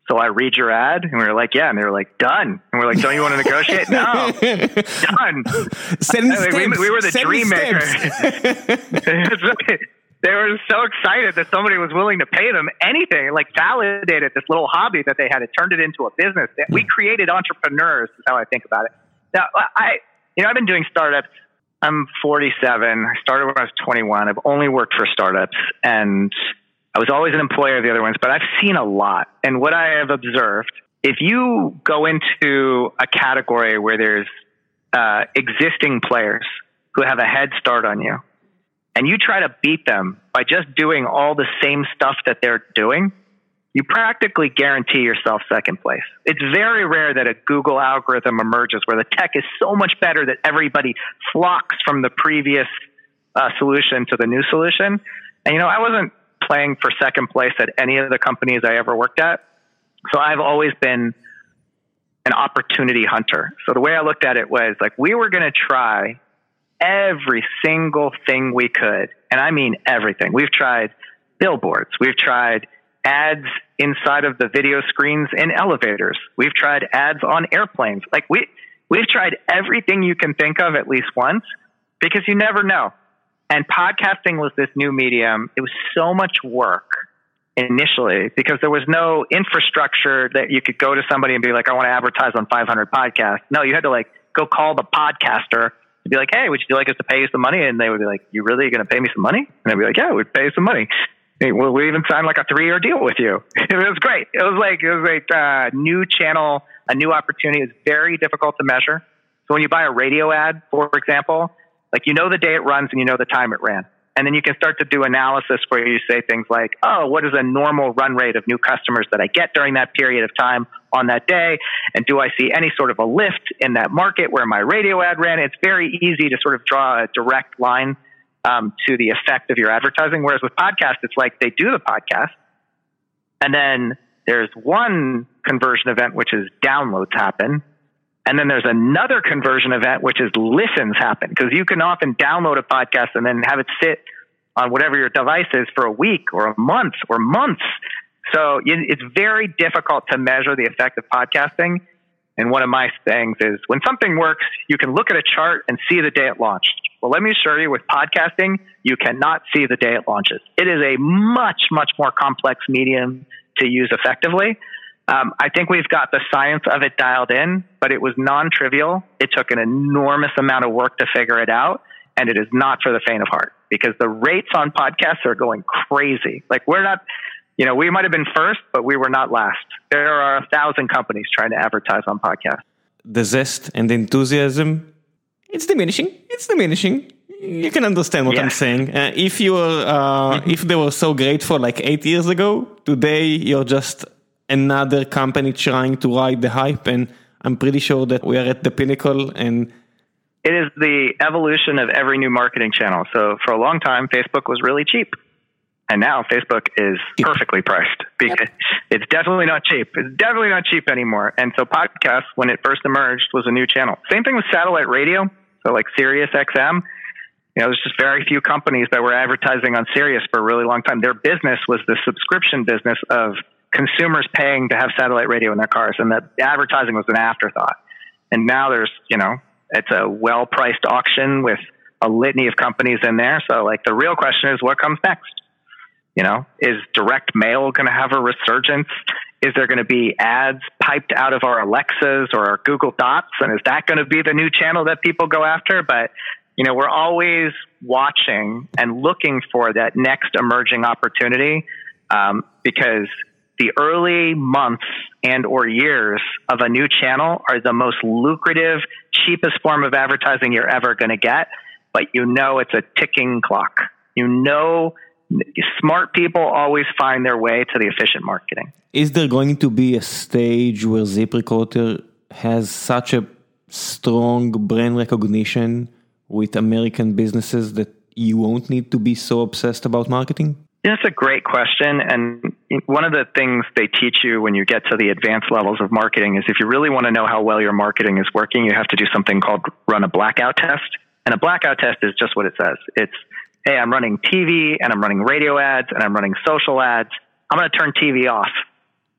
So I read your ad, and we were like, "Yeah," and they were like, "Done." And we're like, "Don't you want to negotiate?" no, done. Send I mean, we- we were the Send dream maker. they were so excited that somebody was willing to pay them anything, like validated this little hobby that they had. It turned it into a business. We created entrepreneurs. Is how I think about it. Now, I, you know, I've been doing startups. I'm 47. I started when I was 21. I've only worked for startups, and I was always an employer of the other ones. But I've seen a lot, and what I have observed, if you go into a category where there's uh, existing players who have a head start on you, and you try to beat them by just doing all the same stuff that they're doing, you practically guarantee yourself second place. It's very rare that a Google algorithm emerges where the tech is so much better that everybody flocks from the previous uh, solution to the new solution. And you know, I wasn't playing for second place at any of the companies I ever worked at. So I've always been an opportunity hunter. So the way I looked at it was like we were going to try every single thing we could. And I mean everything. We've tried billboards. We've tried ads inside of the video screens in elevators. We've tried ads on airplanes. Like we we've tried everything you can think of at least once because you never know. And podcasting was this new medium. It was so much work initially because there was no infrastructure that you could go to somebody and be like, I want to advertise on 500 podcasts. No, you had to like go call the podcaster and be like, Hey, would you like us to pay you some money? And they would be like, You really going to pay me some money? And I'd be like, Yeah, we'd pay you some money. Hey, well, we even signed like a three year deal with you. it was great. It was like, it was like a new channel, a new opportunity. It's very difficult to measure. So when you buy a radio ad, for example, like you know the day it runs and you know the time it ran. And then you can start to do analysis where you say things like, oh, what is a normal run rate of new customers that I get during that period of time on that day? And do I see any sort of a lift in that market where my radio ad ran? It's very easy to sort of draw a direct line um, to the effect of your advertising. Whereas with podcasts, it's like they do the podcast. And then there's one conversion event, which is downloads happen. And then there's another conversion event, which is listens happen because you can often download a podcast and then have it sit on whatever your device is for a week or a month or months. So it's very difficult to measure the effect of podcasting. And one of my things is when something works, you can look at a chart and see the day it launched. Well, let me assure you with podcasting, you cannot see the day it launches. It is a much, much more complex medium to use effectively. Um, I think we've got the science of it dialed in, but it was non trivial. It took an enormous amount of work to figure it out. And it is not for the faint of heart because the rates on podcasts are going crazy. Like, we're not, you know, we might have been first, but we were not last. There are a thousand companies trying to advertise on podcasts. The zest and the enthusiasm, it's diminishing. It's diminishing. You can understand what. I'm saying. Uh, if you were, uh, if they were so great for like eight years ago, today you're just another company trying to ride the hype, and I'm pretty sure that we are at the pinnacle. And It is the evolution of every new marketing channel. So for a long time, Facebook was really cheap. And now Facebook is perfectly priced because it's definitely not cheap. It's definitely not cheap anymore. And so podcasts, when it first emerged, was a new channel. Same thing with satellite radio. So like Sirius XM, you know, there's just very few companies that were advertising on Sirius for a really long time. Their business was the subscription business of consumers paying to have satellite radio in their cars, and the advertising was an afterthought. And now there's, you know, it's a well priced auction with a litany of companies in there. So, like, the real question is what comes next? You know, is direct mail going to have a resurgence? Is there going to be ads piped out of our Alexas or our Google Dots? And is that going to be the new channel that people go after? But, you know, we're always watching and looking for that next emerging opportunity um, because the early months and or years of a new channel are the most lucrative, cheapest form of advertising you're ever going to get. But you know it's a ticking clock. You know smart people always find their way to the efficient marketing. Is there going to be a stage where ZipRecruiter has such a strong brand recognition with American businesses that you won't need to be so obsessed about marketing? That's a great question. And one of the things they teach you when you get to the advanced levels of marketing is if you really want to know how well your marketing is working, you have to do something called run a blackout test. And a blackout test is just what it says. It's hey, I'm running TV and I'm running radio ads and I'm running social ads. I'm going to turn TV off.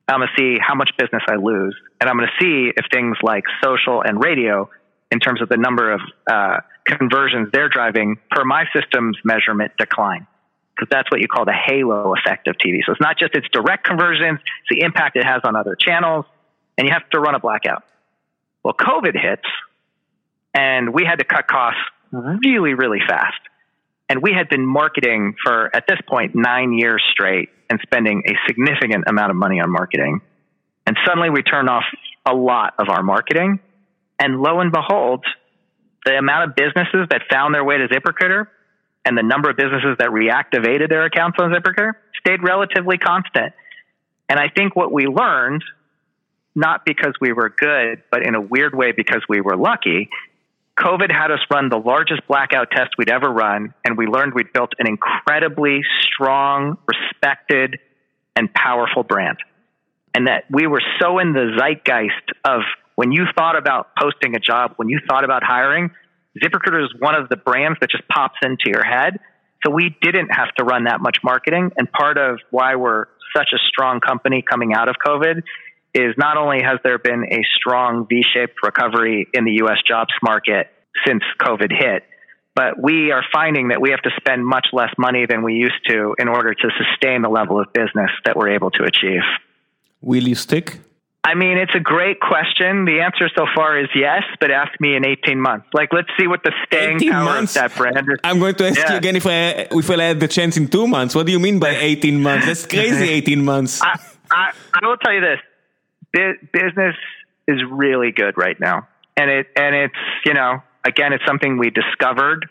I'm going to see how much business I lose. And I'm going to see if things like social and radio, in terms of the number of uh, conversions they're driving per my system's measurement, decline. Because that's what you call the halo effect of TV. So it's not just its direct conversions, it's the impact it has on other channels. And you have to run a blackout. Well, COVID hits, and we had to cut costs really, really fast. And we had been marketing for, at this point, nine years straight and spending a significant amount of money on marketing. And suddenly we turned off a lot of our marketing. And lo and behold, the amount of businesses that found their way to ZipRecruiter and the number of businesses that reactivated their accounts on ZipRecruiter stayed relatively constant. And I think what we learned, not because we were good, but in a weird way because we were lucky, COVID had us run the largest blackout test we'd ever run, and we learned we'd built an incredibly strong, respected, and powerful brand. And that we were so in the zeitgeist of when you thought about posting a job, when you thought about hiring, ZipRecruiter is one of the brands that just pops into your head. So we didn't have to run that much marketing. And part of why we're such a strong company coming out of COVID is not only has there been a strong V-shaped recovery in the U.S. jobs market since COVID hit, but we are finding that we have to spend much less money than we used to in order to sustain the level of business that we're able to achieve. Will you stick? I mean, it's a great question. The answer so far is yes, but ask me in 18 months. Like, let's see what the staying power months? of that brand is. I'm going to ask yeah. you again if I if I had the chance in two months. What do you mean by 18 months? That's crazy, 18 months. I, I, I will tell you this business is really good right now. And it, and it's, you know, again, it's something we discovered.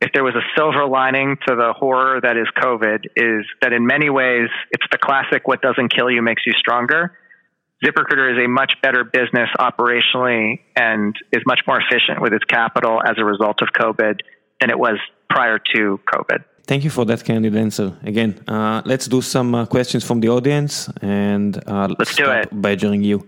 If there was a silver lining to the horror that is COVID, is that in many ways, it's the classic what doesn't kill you makes you stronger. ZipRecruiter is a much better business operationally and is much more efficient with its capital as a result of COVID than it was prior to COVID. Thank you for that candid answer. Again, uh, let's do some uh, questions from the audience and uh, let's do it. Badgering you.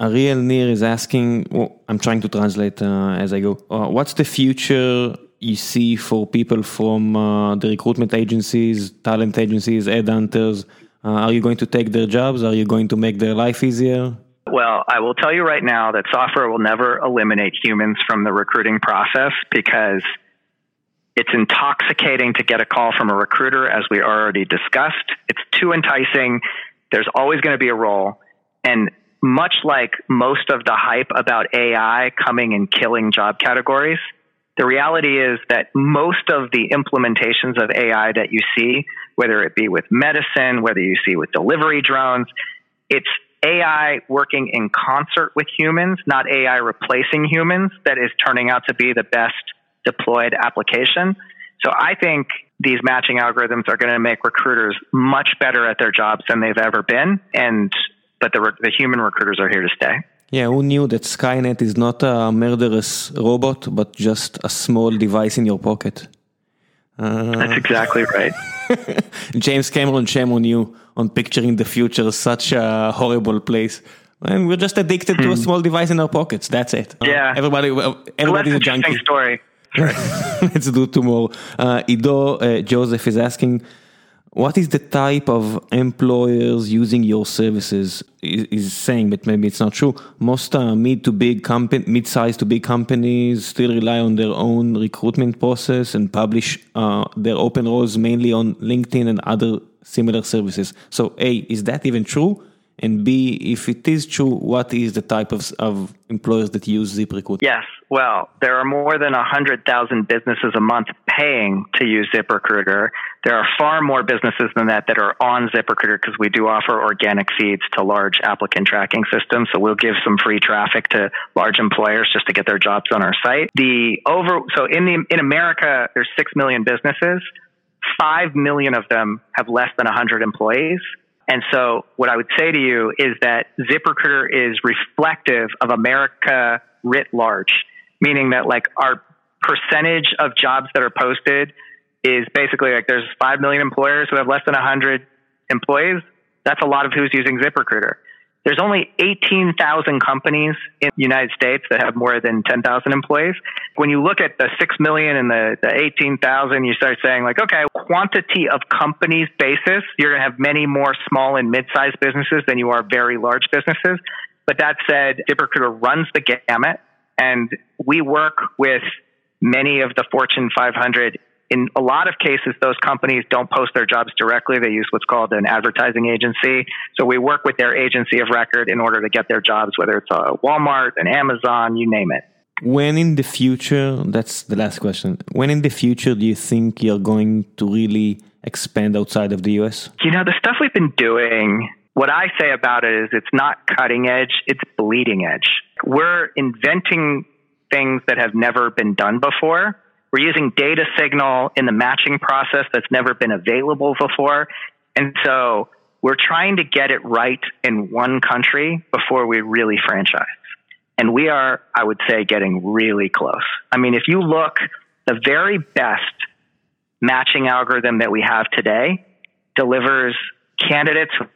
Ariel Nir is asking, well, I'm trying to translate uh, as I go. Uh, what's the future you see for people from uh, the recruitment agencies, talent agencies, ad hunters? are you going to take their jobs? Are you going to make their life easier? Well, I will tell you right now that software will never eliminate humans from the recruiting process because it's intoxicating to get a call from a recruiter, as we already discussed. It's too enticing. There's always going to be a role. And much like most of the hype about AI coming and killing job categories, the reality is that most of the implementations of AI that you see, whether it be with medicine, whether you see with delivery drones, it's AI working in concert with humans, not AI replacing humans, that is turning out to be the best deployed application. So I think these matching algorithms are going to make recruiters much better at their jobs than they've ever been. And but the the human recruiters are here to stay. Yeah, who knew that Skynet is not a murderous robot, but just a small device in your pocket? Uh, That's exactly right. James Cameron, shame on you on picturing the future as such a horrible place. And we're just addicted hmm. to a hmm. small device in our pockets. That's it. Yeah. Uh, everybody, everybody's a junkie. story. Let's do two more. Uh, Ido uh, Joseph is asking, what is the type of employers using your services? Is, is saying, but maybe it's not true. Most uh, mid to big company, mid-sized to big companies still rely on their own recruitment process and publish uh, their open roles mainly on LinkedIn and other similar services. So, a is that even true? And B, if it is true, what is the type of, of employers that use ZipRecruiter? Yes. Well, there are more than 100,000 businesses a month paying to use ZipRecruiter. There are far more businesses than that that are on ZipRecruiter because we do offer organic feeds to large applicant tracking systems. So we'll give some free traffic to large employers just to get their jobs on our site. The over so in the in America there's 6 million businesses. 5 million of them have less than 100 employees. And so what I would say to you is that ZipRecruiter is reflective of America writ large, meaning that like our percentage of jobs that are posted is basically like there's 5 million employers who have less than 100 employees. That's a lot of who's using ZipRecruiter. There's only 18,000 companies in the United States that have more than 10,000 employees. When you look at the 6 million and the, the 18,000, you start saying like, okay, quantity of companies basis, you're going to have many more small and mid-sized businesses than you are very large businesses. But that said, ZipRecruiter runs the gamut and we work with many of the Fortune 500 in a lot of cases, those companies don't post their jobs directly. They use what's called an advertising agency. So we work with their agency of record in order to get their jobs, whether it's a Walmart, an Amazon, you name it. When in the future, that's the last question. When in the future do you think you're going to really expand outside of the US? You know, the stuff we've been doing, what I say about it is it's not cutting edge, it's bleeding edge. We're inventing things that have never been done before we're using data signal in the matching process that's never been available before. And so we're trying to get it right in one country before we really franchise. And we are, I would say, getting really close. I mean, if you look, the very best matching algorithm that we have today delivers candidates have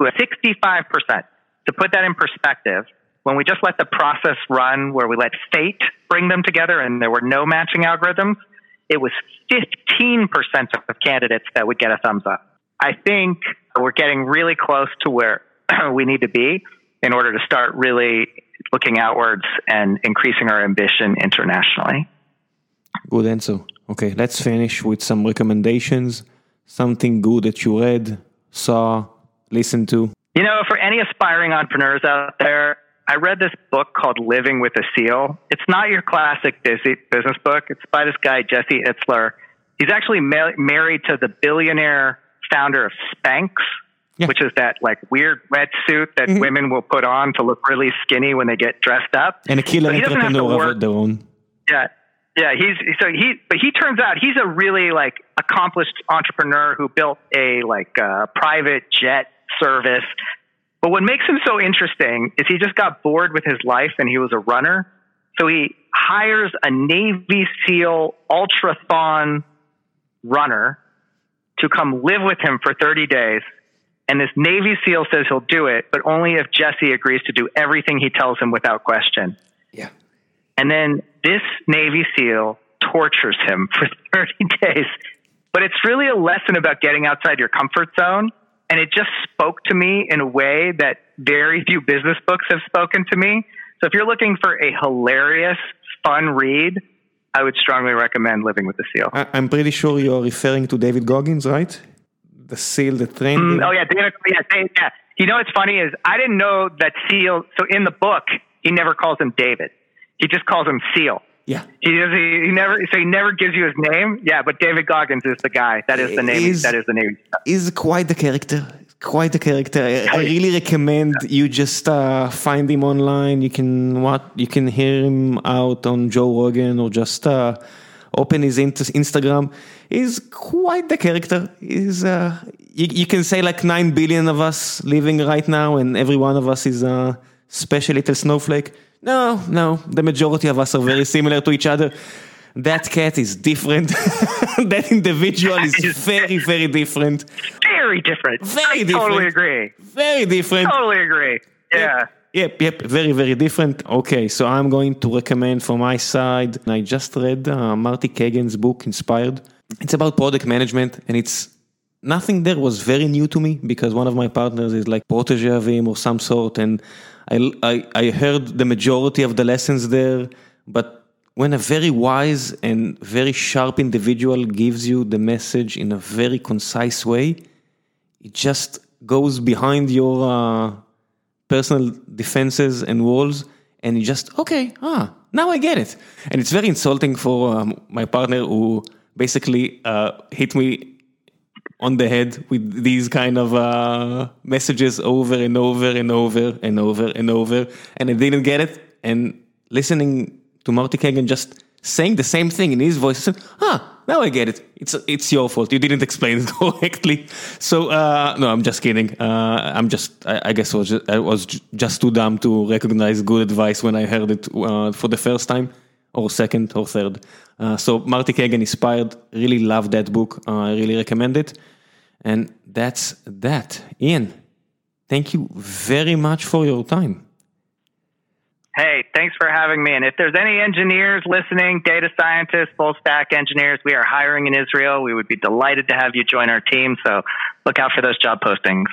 65%. To put that in perspective, when we just let the process run where we let fate bring them together and there were no matching algorithms, it was 15% of candidates that would get a thumbs up. I think we're getting really close to where we need to be in order to start really looking outwards and increasing our ambition internationally. Good answer. Okay, let's finish with some recommendations. Something good that you read, saw, listened to. You know, for any aspiring entrepreneurs out there, I read this book called Living with a SEAL. It's not your classic business book. It's by this guy, Jesse Itzler. He's actually ma- married to the billionaire founder of Spanx, yeah. which is that like weird red suit that mm-hmm. women will put on to look really skinny when they get dressed up. And a killer so entrepreneur of their own. Yeah. Yeah, he's so he, but he turns out he's a really like accomplished entrepreneur who built a like uh, private jet service but what makes him so interesting is he just got bored with his life and he was a runner. So he hires a Navy SEAL ultrathon runner to come live with him for 30 days. And this Navy SEAL says he'll do it, but only if Jesse agrees to do everything he tells him without question. Yeah. And then this Navy SEAL tortures him for 30 days. But it's really a lesson about getting outside your comfort zone and it just spoke to me in a way that very few business books have spoken to me. So if you're looking for a hilarious, fun read, I would strongly recommend Living with the Seal. I'm pretty sure you're referring to David Goggins, right? The seal, the trained. Mm, oh yeah, David. Yeah, David, yeah. You know what's funny is I didn't know that Seal. So in the book, he never calls him David. He just calls him Seal. Yeah. He, he, he never so he never gives you his name. Yeah, but David Goggins is the guy. That is the name. Is, that is the name. Is quite the character. Quite the character. I, I really recommend you just uh, find him online. You can what you can hear him out on Joe Rogan or just uh, open his Instagram. He's quite the character. He's uh, you, you, can say like nine billion of us living right now, and every one of us is a special little snowflake. No, no, the majority of us are very similar to each other. That cat is different. that individual is very, very different. Very different. Very I different. Totally agree. Very different. Totally agree. Yeah. Yep, yep, very, very different. Okay, so I'm going to recommend from my side. I just read uh, Marty Cagan's book, Inspired. It's about product management, and it's nothing there was very new to me because one of my partners is like protege of him or some sort, and I, I, I heard the majority of the lessons there, but when a very wise and very sharp individual gives you the message in a very concise way, it just goes behind your uh, personal defenses and walls, and you just okay, ah, now I get it. And it's very insulting for um, my partner who basically uh, hit me on the head with these kind of uh, messages over and over and over and over and over, and I didn't get it. And listening to Marty Cagan just saying the same thing in his voice, I said, "Ah, now I get it. It's it's your fault. You didn't explain it correctly." So uh, no, I'm just kidding. Uh, I'm just I, I guess I was just, I was just too dumb to recognize good advice when I heard it uh, for the first time or second or third. Uh, so Marty Cagan inspired. Really love that book. Uh, I really recommend it. And that's that. Ian, thank you very much for your time. Hey, thanks for having me. And if there's any engineers listening, data scientists, full stack engineers, we are hiring in Israel. We would be delighted to have you join our team. So look out for those job postings.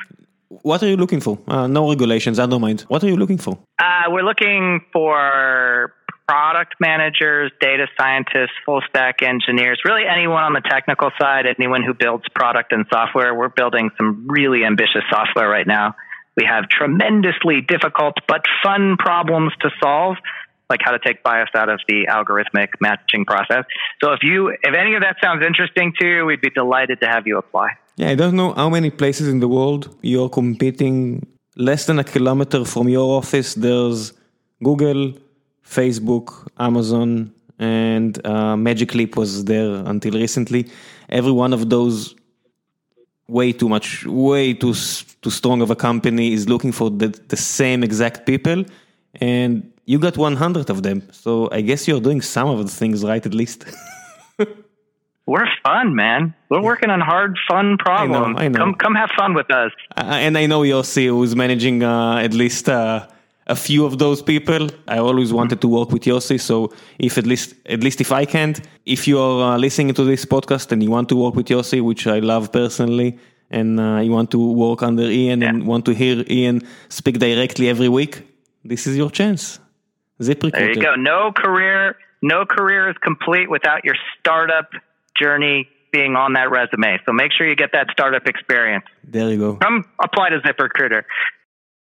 What are you looking for? Uh, no regulations, I don't mind. What are you looking for? Uh, we're looking for product managers, data scientists, full stack engineers, really anyone on the technical side, anyone who builds product and software. We're building some really ambitious software right now. We have tremendously difficult but fun problems to solve, like how to take bias out of the algorithmic matching process. So if you if any of that sounds interesting to you, we'd be delighted to have you apply. Yeah, I don't know how many places in the world you're competing. Less than a kilometer from your office, there's Google, Facebook, Amazon, and uh, Magic Leap was there until recently. Every one of those way too much, way too too strong of a company is looking for the, the same exact people, and you got 100 of them. So I guess you're doing some of the things right, at least. We're fun, man. We're working on hard, fun problems. I know, I know. Come, come have fun with us. Uh, and I know Yossi, who's managing uh, at least. Uh, a few of those people. I always wanted to work with Yossi, so if at least at least if I can't, if you are uh, listening to this podcast and you want to work with Yossi, which I love personally, and uh, you want to work under Ian yeah. and want to hear Ian speak directly every week, this is your chance. ZipRecruiter. There you go. No career, no career is complete without your startup journey being on that resume. So make sure you get that startup experience. There you go. Come apply to ZipRecruiter.